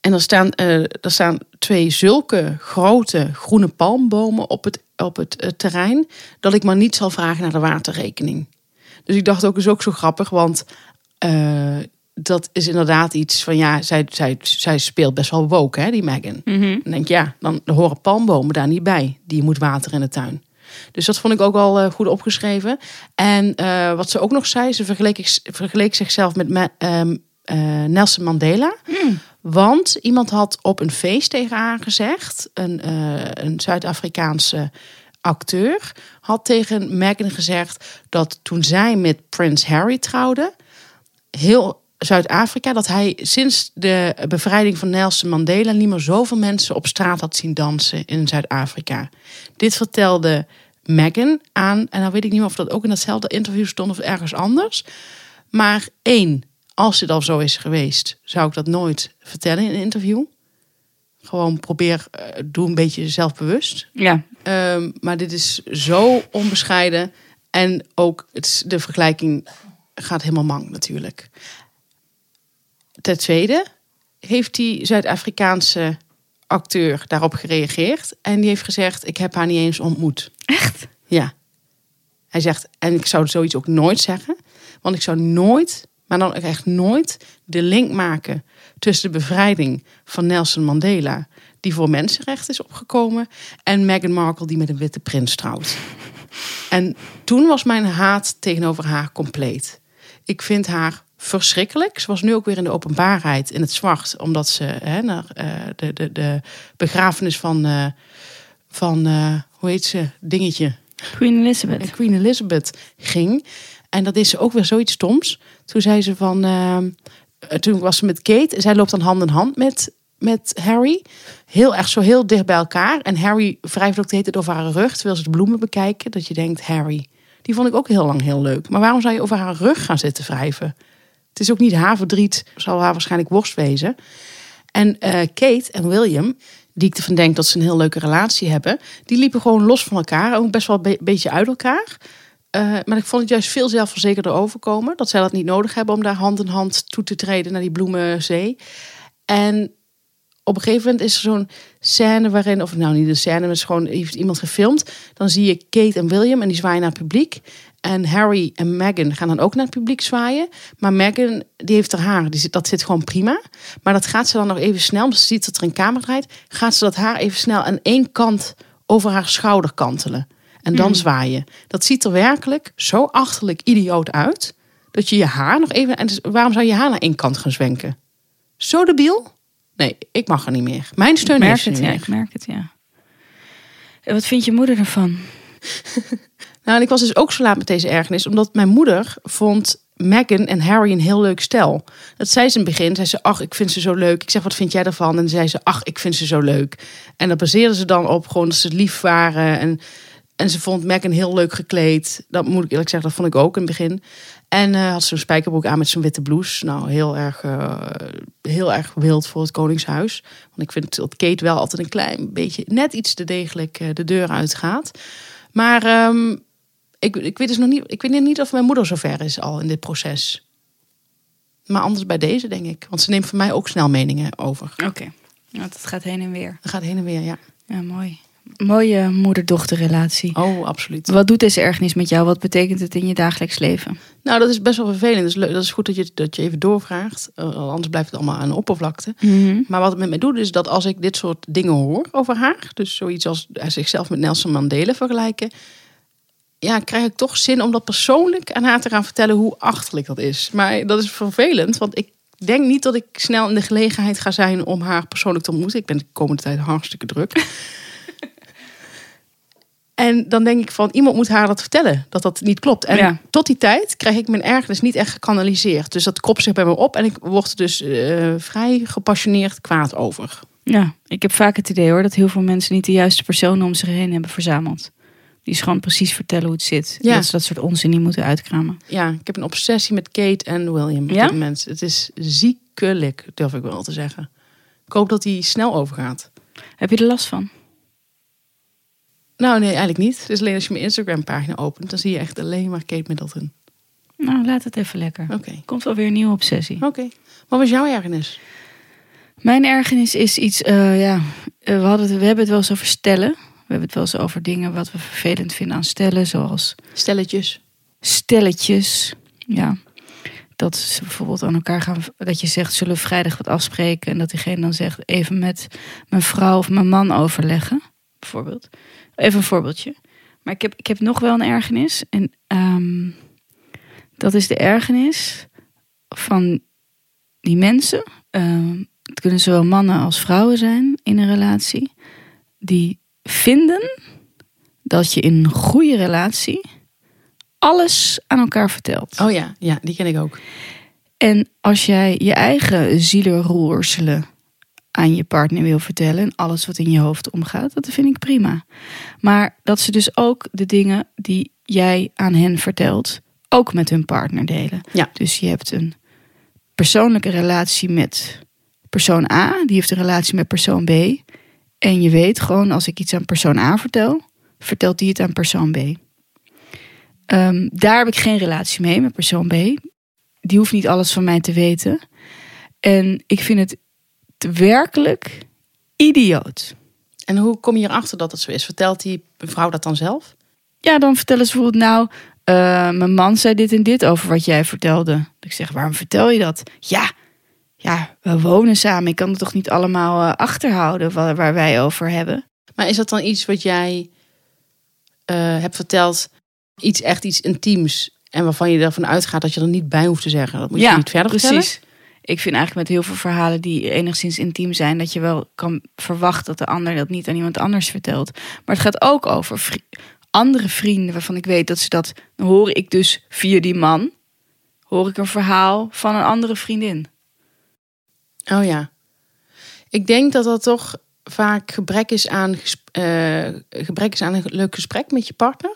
En er staan, eh, er staan twee zulke grote groene palmbomen op het, op het eh, terrein. dat ik maar niet zal vragen naar de waterrekening. Dus ik dacht ook, is ook zo grappig, want eh, dat is inderdaad iets van ja, zij, zij, zij speelt best wel woke, hè, die Megan. Mhm. Dan denk ik, ja, dan horen palmbomen daar niet bij. Die je moet wateren in de tuin. Dus dat vond ik ook al eh, goed opgeschreven. En eh, wat ze ook nog zei, ze vergeleek, vergeleek zichzelf met ehm, eh, Nelson Mandela. Want iemand had op een feest tegen haar gezegd, een, een Zuid-Afrikaanse acteur, had tegen Meghan gezegd dat toen zij met Prins Harry trouwde, heel Zuid-Afrika, dat hij sinds de bevrijding van Nelson Mandela niet meer zoveel mensen op straat had zien dansen in Zuid-Afrika. Dit vertelde Meghan aan, en dan weet ik niet meer of dat ook in datzelfde interview stond of ergens anders. Maar één, als dit al zo is geweest, zou ik dat nooit vertellen in een interview. Gewoon probeer, eh, doe een beetje zelfbewust. Ja. Ehm, maar dit is zo onbescheiden. En ook het, de vergelijking gaat helemaal mank natuurlijk. Ten tweede heeft die Zuid-Afrikaanse acteur daarop gereageerd. En die heeft gezegd, ik heb haar niet eens ontmoet. Echt? Ja. Hij zegt, en ik zou zoiets ook nooit zeggen. Want ik zou nooit, maar dan ook echt nooit, de link maken tussen de bevrijding van Nelson Mandela, die voor mensenrechten is opgekomen, en Meghan Markle, die met een witte prins trouwt. En toen was mijn haat tegenover haar compleet. Ik vind haar verschrikkelijk. Ze was nu ook weer in de openbaarheid in het zwart, omdat ze hè, naar eh, de, de, de begrafenis van, eh, van eh, hoe heet ze, dingetje, Queen Elizabeth. Queen Elizabeth ging. En dat is ook weer zoiets stoms. Toen zei ze van. toen was ze met Kate. Zij loopt dan hand in hand met, met Harry. Heel erg zo heel dicht bij elkaar. En Harry wrijft ook de hele tijd over haar rug. Terwijl ze de bloemen bekijken. Dat je denkt, Harry. Die vond ik ook heel lang heel leuk. Maar waarom zou je over haar rug gaan zitten wrijven? Het is ook niet haar verdriet. Zal haar waarschijnlijk worst wezen. En eh, Kate en William, die ik ervan denk dat ze een heel leuke relatie hebben, die liepen gewoon los van elkaar. Ook best wel een be- beetje uit elkaar. Eh, maar ik vond het juist veel zelfverzekerder overkomen. Dat zij dat niet nodig hebben om daar hand in hand toe te treden naar die bloemenzee. En op een gegeven moment is er zo'n scène waarin, of nou niet de scène, maar is gewoon heeft iemand gefilmd. Dan zie je Kate en William en die zwaaien naar publiek. En Harry en Meghan gaan dan ook naar het publiek zwaaien. Maar Meghan, die heeft haar haar, die zit, dat zit gewoon prima. Maar dat gaat ze dan nog even snel, omdat ze ziet dat er een camera draait. Gaat ze dat haar even snel aan één kant over haar schouder kantelen. En dan zwaaien. Dat ziet er werkelijk zo achterlijk idioot uit. Dat je je haar nog even... En dus waarom zou je haar naar één kant gaan zwenken? Zo debiel? Nee, ik mag er niet meer. Mijn steun Ik merk ze het, ja. meer. Ik merk het, ja. En wat vindt je moeder ervan? [LAUGHS] Nou, en ik was dus ook zo laat met deze ergernis, omdat mijn moeder vond Meghan en Harry een heel leuk stel. Dat zei ze in het begin. Zei ze, ach, ik vind ze zo leuk. Ik zeg, wat vind jij ervan? En zei ze, ach, ik vind ze zo leuk. En dat baseerde ze dan op gewoon dat ze lief waren. En, en ze vond Meghan heel leuk gekleed. Dat moet ik eerlijk zeggen, dat vond ik ook in het begin. En eh, had ze een spijkerbroek aan met zo'n witte blouse. Nou, heel erg, eh, heel erg wild voor het Koningshuis. Want ik vind dat Kate wel altijd een klein beetje, net iets te degelijk eh, de deur uitgaat. Maar ehm, ik, ik weet dus nog niet, ik weet niet of mijn moeder zover is al in dit proces. Maar anders bij deze, denk ik. Want ze neemt voor mij ook snel meningen over. Oké. Want het gaat heen en weer. Dat gaat heen en weer, ja. Ja, mooi. Mooie moeder-dochterrelatie. Oh, absoluut. Wat doet deze ergernis met jou? Wat betekent het in je dagelijks leven? Nou, dat is best wel vervelend. Dat is, leuk. dat is goed dat je, dat je even doorvraagt. Eh, anders blijft het allemaal aan de oppervlakte. Maar wat het met mij doet, is dat als ik dit soort dingen hoor over haar, dus zoiets als eh, zichzelf met Nelson Mandela vergelijken, ja, krijg ik toch zin om dat persoonlijk aan haar te gaan vertellen hoe achterlijk dat is. Maar dat is vervelend, want ik denk niet dat ik snel in de gelegenheid ga zijn om haar persoonlijk te ontmoeten. Ik ben de komende tijd hartstikke druk. [LAUGHS] En dan denk ik van, iemand moet haar dat vertellen, dat dat niet klopt. En Ja. tot die tijd krijg ik mijn ergernis niet echt gekanaliseerd. Dus dat kropt zich bij me op en ik word er dus eh, vrij gepassioneerd kwaad over. Ja, ik heb vaak het idee hoor dat heel veel mensen niet de juiste personen om zich heen hebben verzameld. Die is gewoon precies vertellen hoe het zit. Ja. Dat ze dat soort onzin niet moeten uitkramen. Ja, ik heb een obsessie met Kate en William op Ja? dit moment. Het is ziek verschrikkelijk, durf ik wel te zeggen. Ik hoop dat die snel overgaat. Heb je er last van? Nou, nee, eigenlijk niet. Dus alleen als je mijn Instagram-pagina opent, dan zie je echt alleen maar Kate Middleton. Nou, laat het even lekker. Oké. Komt wel weer een nieuwe obsessie. Oké. Wat was jouw ergernis? Mijn ergernis is iets, eh, ja, eh, we, hadden het, we hebben het wel eens over stellen. We hebben het wel eens over dingen wat we vervelend vinden aan stellen, zoals Stelletjes. stelletjes. Ja. Dat ze bijvoorbeeld aan elkaar gaan, dat je zegt, zullen we vrijdag wat afspreken? En dat diegene dan zegt, even met mijn vrouw of mijn man overleggen, bijvoorbeeld. Even een voorbeeldje. Maar ik heb, ik heb nog wel een ergernis. En ehm, dat is de ergernis van die mensen. ehm, het kunnen zowel mannen als vrouwen zijn in een relatie. Die vinden dat je in een goede relatie alles aan elkaar vertelt. Oh ja, ja, die ken ik ook. En als jij je eigen zielenroerselen aan je partner wil vertellen en alles wat in je hoofd omgaat, dat vind ik prima. Maar dat ze dus ook de dingen die jij aan hen vertelt, ook met hun partner delen. Ja. Dus je hebt een persoonlijke relatie met persoon A, die heeft een relatie met persoon B. En je weet gewoon, als ik iets aan persoon A vertel, vertelt die het aan persoon B. Ehm, daar heb ik geen relatie mee met persoon B. Die hoeft niet alles van mij te weten. En ik vind het werkelijk idioot. En hoe kom je erachter dat het zo is? Vertelt die vrouw dat dan zelf? Ja, dan vertellen ze bijvoorbeeld, nou, eh, mijn man zei dit en dit over wat jij vertelde. Ik zeg, waarom vertel je dat? Ja, ja, we wonen samen. Ik kan het toch niet allemaal eh, achterhouden waar, waar wij over hebben. Maar is dat dan iets wat jij eh, hebt verteld? Iets echt iets intiems. En waarvan je ervan uitgaat dat je er niet bij hoeft te zeggen. Dat moet je niet verder vertellen. precies. Ik vind eigenlijk met heel veel verhalen die enigszins intiem zijn, dat je wel kan verwachten dat de ander dat niet aan iemand anders vertelt. Maar het gaat ook over vri- andere vrienden waarvan ik weet dat ze dat. Dan hoor ik dus via die man, hoor ik een verhaal van een andere vriendin. Oh ja. Ik denk dat dat toch vaak gebrek is aan, eh, gebrek is aan een leuk gesprek met je partner.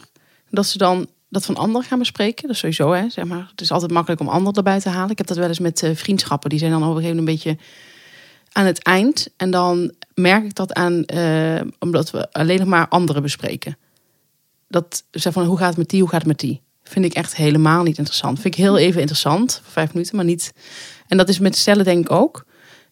Dat ze dan dat van anderen gaan bespreken. Dat is sowieso, hè, zeg maar. Het is altijd makkelijk om anderen erbij te halen. Ik heb dat wel eens met eh, vriendschappen. Die zijn dan op een gegeven moment een beetje aan het eind. En dan merk ik dat aan, eh, omdat we alleen nog maar anderen bespreken. Dat zeg van, hoe gaat het met die, hoe gaat het met die? Vind ik echt helemaal niet interessant. Vind ik heel even interessant, voor vijf minuten, maar niet. En dat is met stellen denk ik ook.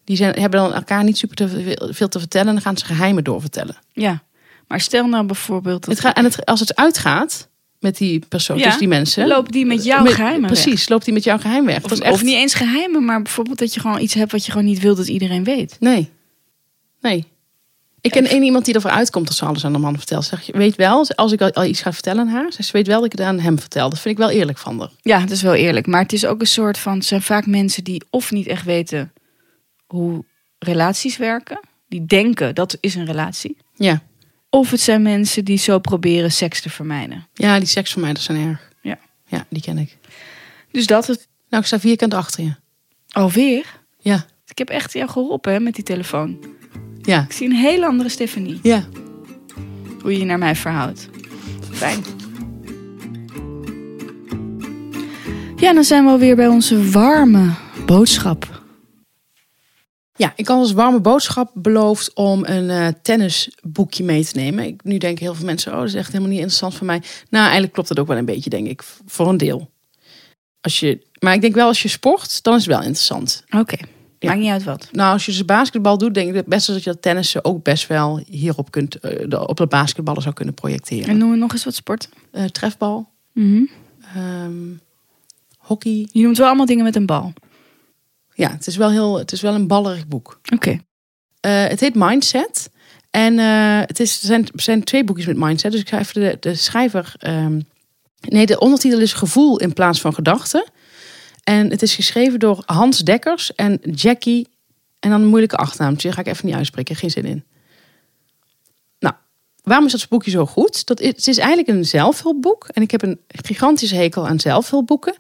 Die zijn, hebben dan elkaar niet super te veel, te vertellen en dan gaan ze geheimen doorvertellen. Ja, maar stel nou bijvoorbeeld. Dat Het gaat, en het, als het uitgaat met die persoon, Ja, tussen die mensen. loopt die met jouw geheimen weg. Precies, loopt die met jouw geheim weg. Of, dat is echt, of niet eens geheimen, maar bijvoorbeeld dat je gewoon iets hebt wat je gewoon niet wil dat iedereen weet. Nee. Nee. Ik ken één iemand die ervoor uitkomt dat ze alles aan de man vertelt. Zeg, je weet wel, als ik al- iets ga vertellen aan haar, ze weet wel dat ik het aan hem vertel. Dat vind ik wel eerlijk van haar. Ja, het is wel eerlijk. Maar het is ook een soort van. Het zijn vaak mensen die of niet echt weten hoe relaties werken. Die denken dat is een relatie. Ja. Of het zijn mensen die zo proberen seks te vermijden. Ja, die seks van mij, dat zijn erg. Ja. Ja, die ken ik. Dus dat het Nou, ik sta vierkant achter je. alweer. Ja. Ik heb echt jou geholpen hè, met die telefoon. Ja. Ik zie een hele andere Stephanie. Ja. Hoe je je naar mij verhoudt. Fijn. Ja, dan zijn we alweer bij onze warme boodschap. Ja, ik had als warme boodschap beloofd om een eh, tennisboekje mee te nemen. Ik, nu denken heel veel mensen, oh, dat is echt helemaal niet interessant voor mij. Nou, eigenlijk klopt dat ook wel een beetje, denk ik. Voor een deel. Als je, maar ik denk wel, als je sport, dan is het wel interessant. Oké, Ja. maakt niet uit wat. Nou, als je dus basketbal doet, denk ik het beste dat je dat tennissen ook best wel hierop kunt, de- op de basketballen zou kunnen projecteren. En noem we nog eens wat sporten. Eh, trefbal, Mhm. ehm, hockey. Je noemt wel allemaal dingen met een bal. Ja, het is wel, heel, het is wel een ballerig boek. Oké. Eh, het heet Mindset. En eh, het is, er zijn, zijn twee boekjes met Mindset. Dus ik ga even de, de schrijver. ehm, nee, de ondertitel is Gevoel in plaats van gedachten. En het is geschreven door Hans Dekkers en Jackie. En dan een moeilijke achternaam. Dus die ga ik even niet uitspreken. Geen zin in. Nou, waarom is dat boekje zo goed? Dat is, het is eigenlijk een zelfhulpboek. En ik heb een gigantische hekel aan zelfhulpboeken.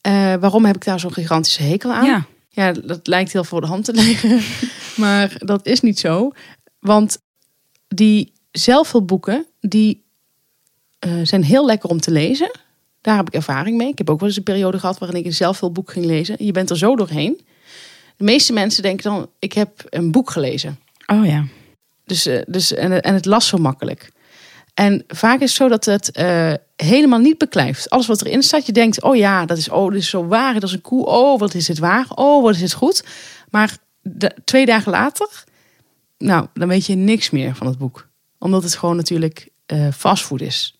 Eh, waarom heb ik daar zo'n gigantische hekel aan? Ja. Ja, dat lijkt heel voor de hand te liggen. [LAUGHS] maar dat is niet zo. Want die zelfhulpboeken, die eh, zijn heel lekker om te lezen. Daar heb ik ervaring mee. Ik heb ook wel eens een periode gehad waarin ik een zelfhulpboek ging lezen. Je bent er zo doorheen. De meeste mensen denken dan, ik heb een boek gelezen. Oh ja. Dus, eh, dus, en, en het las zo makkelijk. En vaak is het zo dat het eh, helemaal niet beklijft. Alles wat erin staat, je denkt, oh ja, dat is, oh, dit is zo waar. Dat is een koe. Oh, wat is het waar. Oh, wat is het goed. Maar de, twee dagen later, nou, dan weet je niks meer van het boek. Omdat het gewoon natuurlijk eh fastfood is.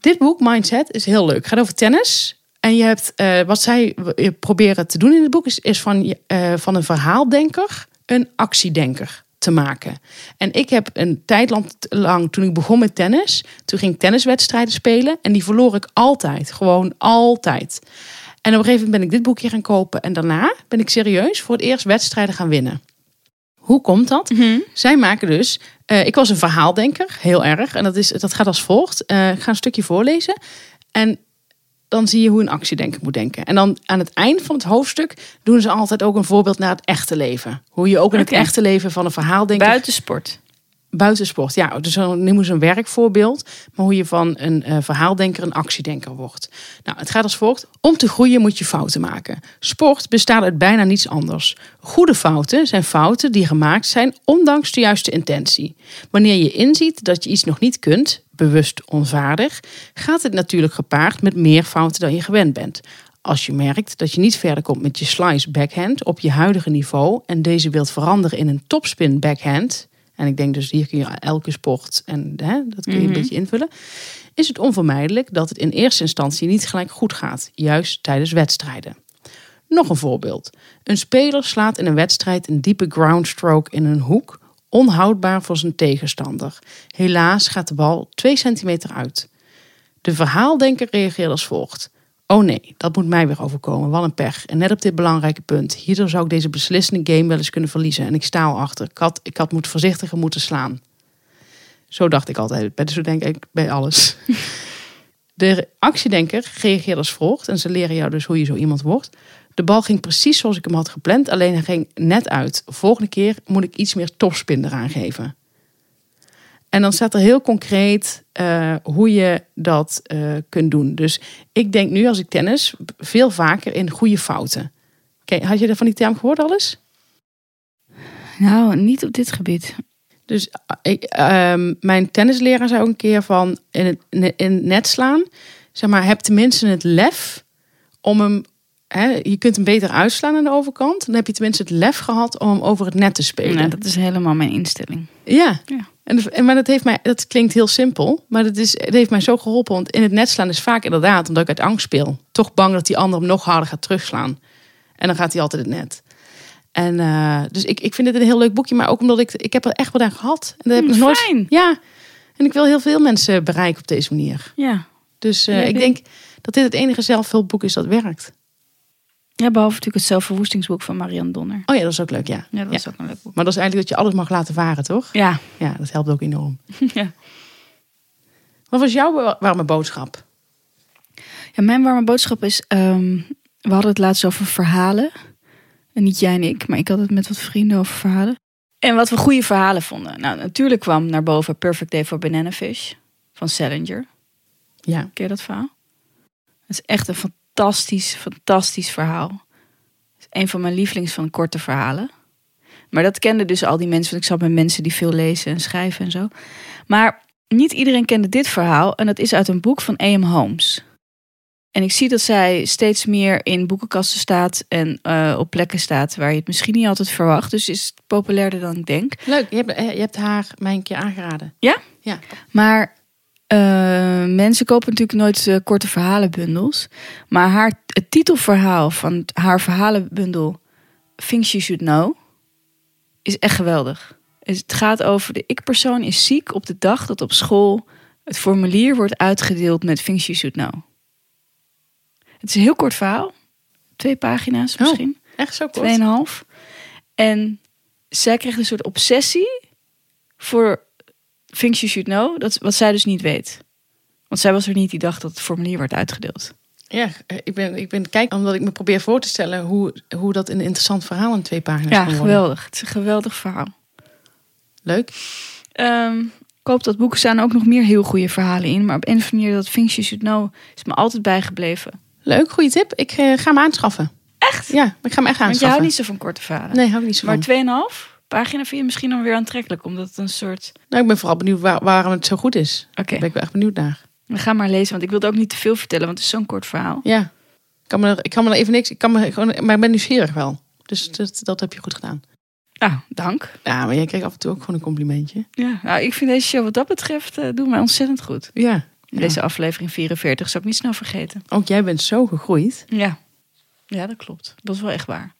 Dit boek, Mindset, is heel leuk. Het gaat over tennis. En je hebt, eh, wat zij proberen te doen in het boek, is, is van, van een verhaaldenker een actiedenker te maken. En ik heb een tijd lang, toen ik begon met tennis, toen ging ik tenniswedstrijden spelen. En die verloor ik altijd. Gewoon altijd. En op een gegeven moment ben ik dit boekje gaan kopen. En daarna ben ik serieus voor het eerst wedstrijden gaan winnen. Hoe komt dat? Zij maken dus. eh, ik was een verhaaldenker, heel erg. En dat, is, dat gaat als volgt. Eh, ik ga een stukje voorlezen. En dan zie je hoe een actiedenker moet denken. En dan aan het eind van het hoofdstuk doen ze altijd ook een voorbeeld naar het echte leven. Hoe je ook in het echte leven van een verhaaldenker Buitensport. buitensport. Ja, dus dan noemen ze een werkvoorbeeld. Maar hoe je van een eh, verhaaldenker een actiedenker wordt. Nou, het gaat als volgt. Om te groeien moet je fouten maken. Sport bestaat uit bijna niets anders. Goede fouten zijn fouten die gemaakt zijn ondanks de juiste intentie. Wanneer je inziet dat je iets nog niet kunt, bewust onvaardig, gaat het natuurlijk gepaard met meer fouten dan je gewend bent. Als je merkt dat je niet verder komt met je slice backhand op je huidige niveau en deze wilt veranderen in een topspin backhand, en ik denk dus hier kun je elke sport en hè, dat kun je een beetje invullen, is het onvermijdelijk dat het in eerste instantie niet gelijk goed gaat, juist tijdens wedstrijden. Nog een voorbeeld. Een speler slaat in een wedstrijd een diepe groundstroke in een hoek, onhoudbaar voor zijn tegenstander. Helaas gaat de bal 2 centimeter uit. De verhaaldenker reageert als volgt. Oh nee, dat moet mij weer overkomen. Wat een pech. En net op dit belangrijke punt. Hierdoor zou ik deze beslissende game wel eens kunnen verliezen. En ik sta al achter. Ik had, ik had moet voorzichtiger moeten slaan. Zo dacht ik altijd. Bij- Zo denk ik bij alles. [LAUGHS] De actiedenker reageert als volgt. En ze leren jou dus hoe je zo iemand wordt. De bal ging precies zoals ik hem had gepland. Alleen hij ging net uit. Volgende keer moet ik iets meer topspin eraan geven. En dan staat er heel concreet eh, hoe je dat eh, kunt doen. Dus ik denk nu als ik tennis veel vaker in goede fouten. Had je er van die term gehoord alles? Nou, niet op dit gebied. Dus eh, ik, ehm, mijn tennisleraar zei ook een keer van in het, in het net slaan. Zeg maar, heb tenminste het lef om hem. Je kunt hem beter uitslaan aan de overkant. Dan heb je tenminste het lef gehad om hem over het net te spelen. Nee, dat is helemaal mijn instelling. Ja. Ja. En, dat- maar dat heeft mij, dat klinkt heel simpel, maar dat is, het heeft mij zo geholpen. Want in het net slaan is vaak inderdaad, omdat ik uit angst speel, toch bang dat die ander hem nog harder gaat terugslaan. En dan gaat hij altijd het net. En eh, dus ik, ik vind het een heel leuk boekje, maar ook omdat ik, ik heb er echt wat aan gehad. En dat heb ik Hmm, nooit. fijn. Ja. En ik wil heel veel mensen bereiken op deze manier. Ja. Dus eh, Ja, ik- denk dat dit het enige zelfhulpboek is dat werkt. Ja, behalve natuurlijk het zelfverwoestingsboek van Marianne Donner. Oh ja, dat is ook leuk, ja. Ja, dat Ja. is ook een leuk boek. Maar dat is eigenlijk dat je alles mag laten varen, toch? Ja. Ja, dat helpt ook enorm. [LAUGHS] ja. Wat was jouw warme boodschap? Ja, mijn warme boodschap is... ehm, we hadden het laatst over verhalen. En niet jij en ik, maar ik had het met wat vrienden over verhalen. En wat we goede verhalen vonden. Nou, natuurlijk kwam naar boven Perfect Day for Banana Fish van Salinger. Ja. Ken je dat verhaal? Het is echt een fantastisch, fantastisch verhaal. Het is een van mijn lievelings van korte verhalen. Maar dat kenden dus al die mensen. Want ik zat met mensen die veel lezen en schrijven en zo. Maar niet iedereen kende dit verhaal. En dat is uit een boek van A.M. Holmes. En ik zie dat zij steeds meer in boekenkasten staat. En eh, op plekken staat waar je het misschien niet altijd verwacht. Dus is het populairder dan ik denk. Leuk, je hebt, eh, je hebt haar mij een keer aangeraden. Ja? Ja. Maar eh, mensen kopen natuurlijk nooit eh, korte verhalenbundels. Maar haar, het titelverhaal van haar verhalenbundel Things You Should Know is echt geweldig. Het gaat over de ik-persoon is ziek op de dag dat op school het formulier wordt uitgedeeld met Things You Should Know. Het is een heel kort verhaal. Twee pagina's Oh. misschien. Echt zo kort? Tweeënhalf. En zij kreeg een soort obsessie voor things you should know. Dat, wat zij dus niet weet. Want zij was er niet die dag dat het formulier werd uitgedeeld. Ja, eh, ik ben, ik ben kijk omdat ik me probeer voor te stellen hoe, hoe dat een interessant verhaal in twee pagina's Ja, kan worden. geweldig. Het is een geweldig verhaal. Leuk. Ehm, ik hoop dat boeken staan ook nog meer heel goede verhalen in. Maar op een of manier dat things you should know is me altijd bijgebleven. Leuk, goede tip. Ik eh, ga hem aanschaffen. Echt? Ja, ik ga hem echt Want je aanschaffen. houdt niet zo van korte verhalen. Nee, hou ik niet zo van. Maar 2,5 pagina vind je misschien dan weer aantrekkelijk. Omdat het een soort... Nou, ik ben vooral benieuwd waar, waarom het zo goed is. Oké, Daar ben ik wel echt benieuwd naar. we gaan maar lezen. Want ik wilde ook niet te veel vertellen. Want het is zo'n kort verhaal. Ja. Ik kan me, er- ik kan me er even niks... Ik kan me gewoon, maar ik ben nieuwsgierig wel. Dus dat, dat heb je goed gedaan. Nou, dank. Ja, maar jij kreeg af en toe ook gewoon een complimentje. Ja, nou, ik vind deze show wat dat betreft... eh doen mij ontzettend goed. Ja. Deze aflevering 44 zou ik niet snel vergeten. Ook jij bent zo gegroeid. Ja. Ja, dat klopt. Dat is wel echt waar.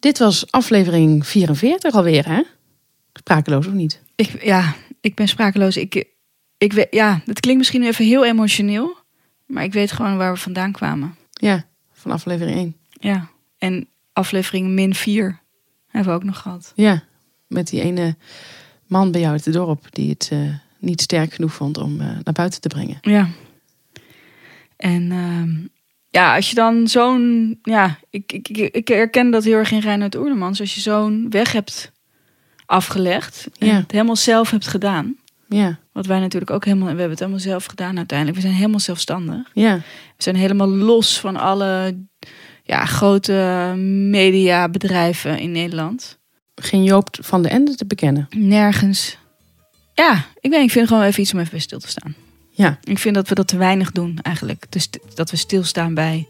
Dit was aflevering 44 alweer, hè? Sprakeloos of niet? Ik, ja, ik ben sprakeloos. Ik, ik weet, ja, het klinkt misschien even heel emotioneel. Maar ik weet gewoon waar we vandaan kwamen. Ja, van aflevering 1. Ja. En aflevering min 4 hebben we ook nog gehad. Ja, met die ene man bij jou uit het dorp... die het eh, niet sterk genoeg vond om eh, naar buiten te brengen. Ja. En ehm, ja, als je dan zo'n... Ja, ik, ik, ik, ik herken dat heel erg in Reinhard Oerlemans. Als je zo'n weg hebt afgelegd. En Ja. het helemaal zelf hebt gedaan. Ja, Wat wij natuurlijk ook helemaal... We hebben het helemaal zelf gedaan uiteindelijk. We zijn helemaal zelfstandig. ja, We zijn helemaal los van alle ja, grote mediabedrijven in Nederland. geen Joop van de Ende te bekennen. Nergens. Ja, ik weet, ik vind gewoon even iets om even bij stil te staan. Ja. Ik vind dat we dat te weinig doen eigenlijk. Dus dat we stilstaan bij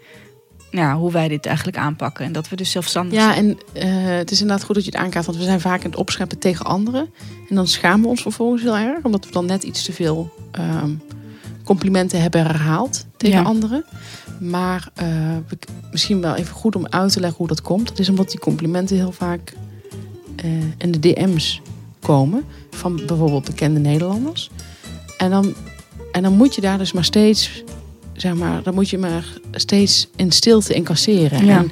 ja, hoe wij dit eigenlijk aanpakken. En dat we dus zelfstandig Ja, zijn. en eh, het is inderdaad goed dat je het aankaart, want we zijn vaak aan het opscheppen tegen anderen. En dan schamen we ons vervolgens heel erg, omdat we dan net iets te veel ehm, complimenten hebben herhaald tegen Ja. anderen. Maar eh, misschien wel even goed om uit te leggen hoe dat komt. Dat is omdat die complimenten heel vaak eh, in de DM's komen van bijvoorbeeld bekende Nederlanders. En dan, en dan moet je daar dus maar steeds, zeg maar, dan moet je maar steeds in stilte incasseren. Ja. En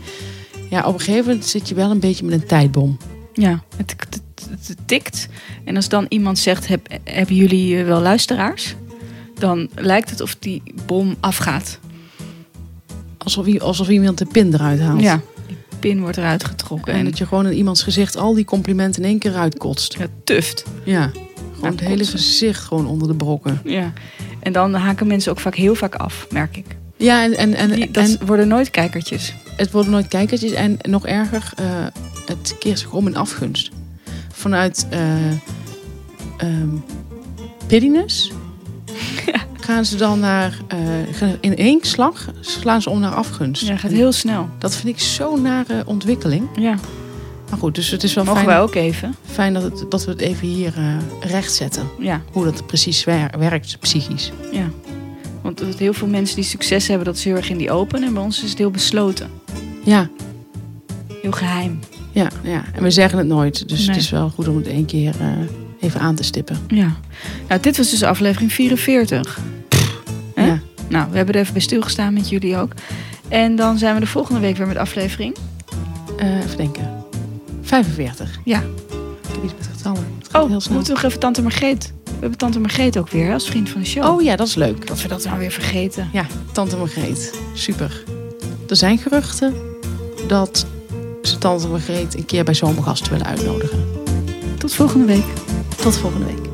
ja, op een gegeven moment zit je wel een beetje met een tijdbom. Ja, het, het, het- het tikt. En als dan iemand zegt, heb, hebben jullie eh, wel luisteraars? Dan lijkt het of die bom afgaat. Alsof, alsof iemand de pin eruit haalt. Ja, die pin wordt eruit getrokken. En En dat je gewoon in iemands gezicht al die complimenten in één keer uitkotst. ja, tuft. Ja, gewoon het hele gezicht gewoon onder de brokken. Ja. En dan haken mensen ook vaak heel vaak af, merk ik. Ja, en, en, en, Die, dat en worden nooit kijkertjes. het worden nooit kijkertjes. En nog erger, eh, het keert zich om in afgunst. Vanuit eh ehm, pittiness [LAUGHS] gaan ze dan naar... eh, in één slag slaan ze om naar afgunst. Ja, gaat heel snel. Dat vind ik zo'n nare ontwikkeling. Ja, Maar goed, dus het is wel mogen fijn, wij ook even. fijn dat, het, dat we het even hier eh recht zetten. Ja, Hoe dat precies wer- werkt, psychisch. ja. Want heel veel mensen die succes hebben, dat is heel erg in die open. En bij ons is het heel besloten. Ja, Heel geheim. ja, ja. En we zeggen het nooit. Dus Nee. het is wel goed om het één keer eh, even aan te stippen. Ja. Nou, dit was dus aflevering 44. Hè? Ja. Nou, we hebben er even bij stilgestaan met jullie ook. En dan zijn we de volgende week weer met aflevering. Eh, even denken. 45. Ja. Ik heb iets met getallen. Het gaat Oh, heel we snel. moeten nog even Tante Margreet. We hebben Tante Margreet ook weer hè, als vriend van de show. Oh ja, dat is leuk. Dat we dat nou weer vergeten. Ja, Tante Margreet. Super. Er zijn geruchten dat ze Tante Margreet een keer bij Zomergasten willen uitnodigen. Tot volgende week. Tot volgende week.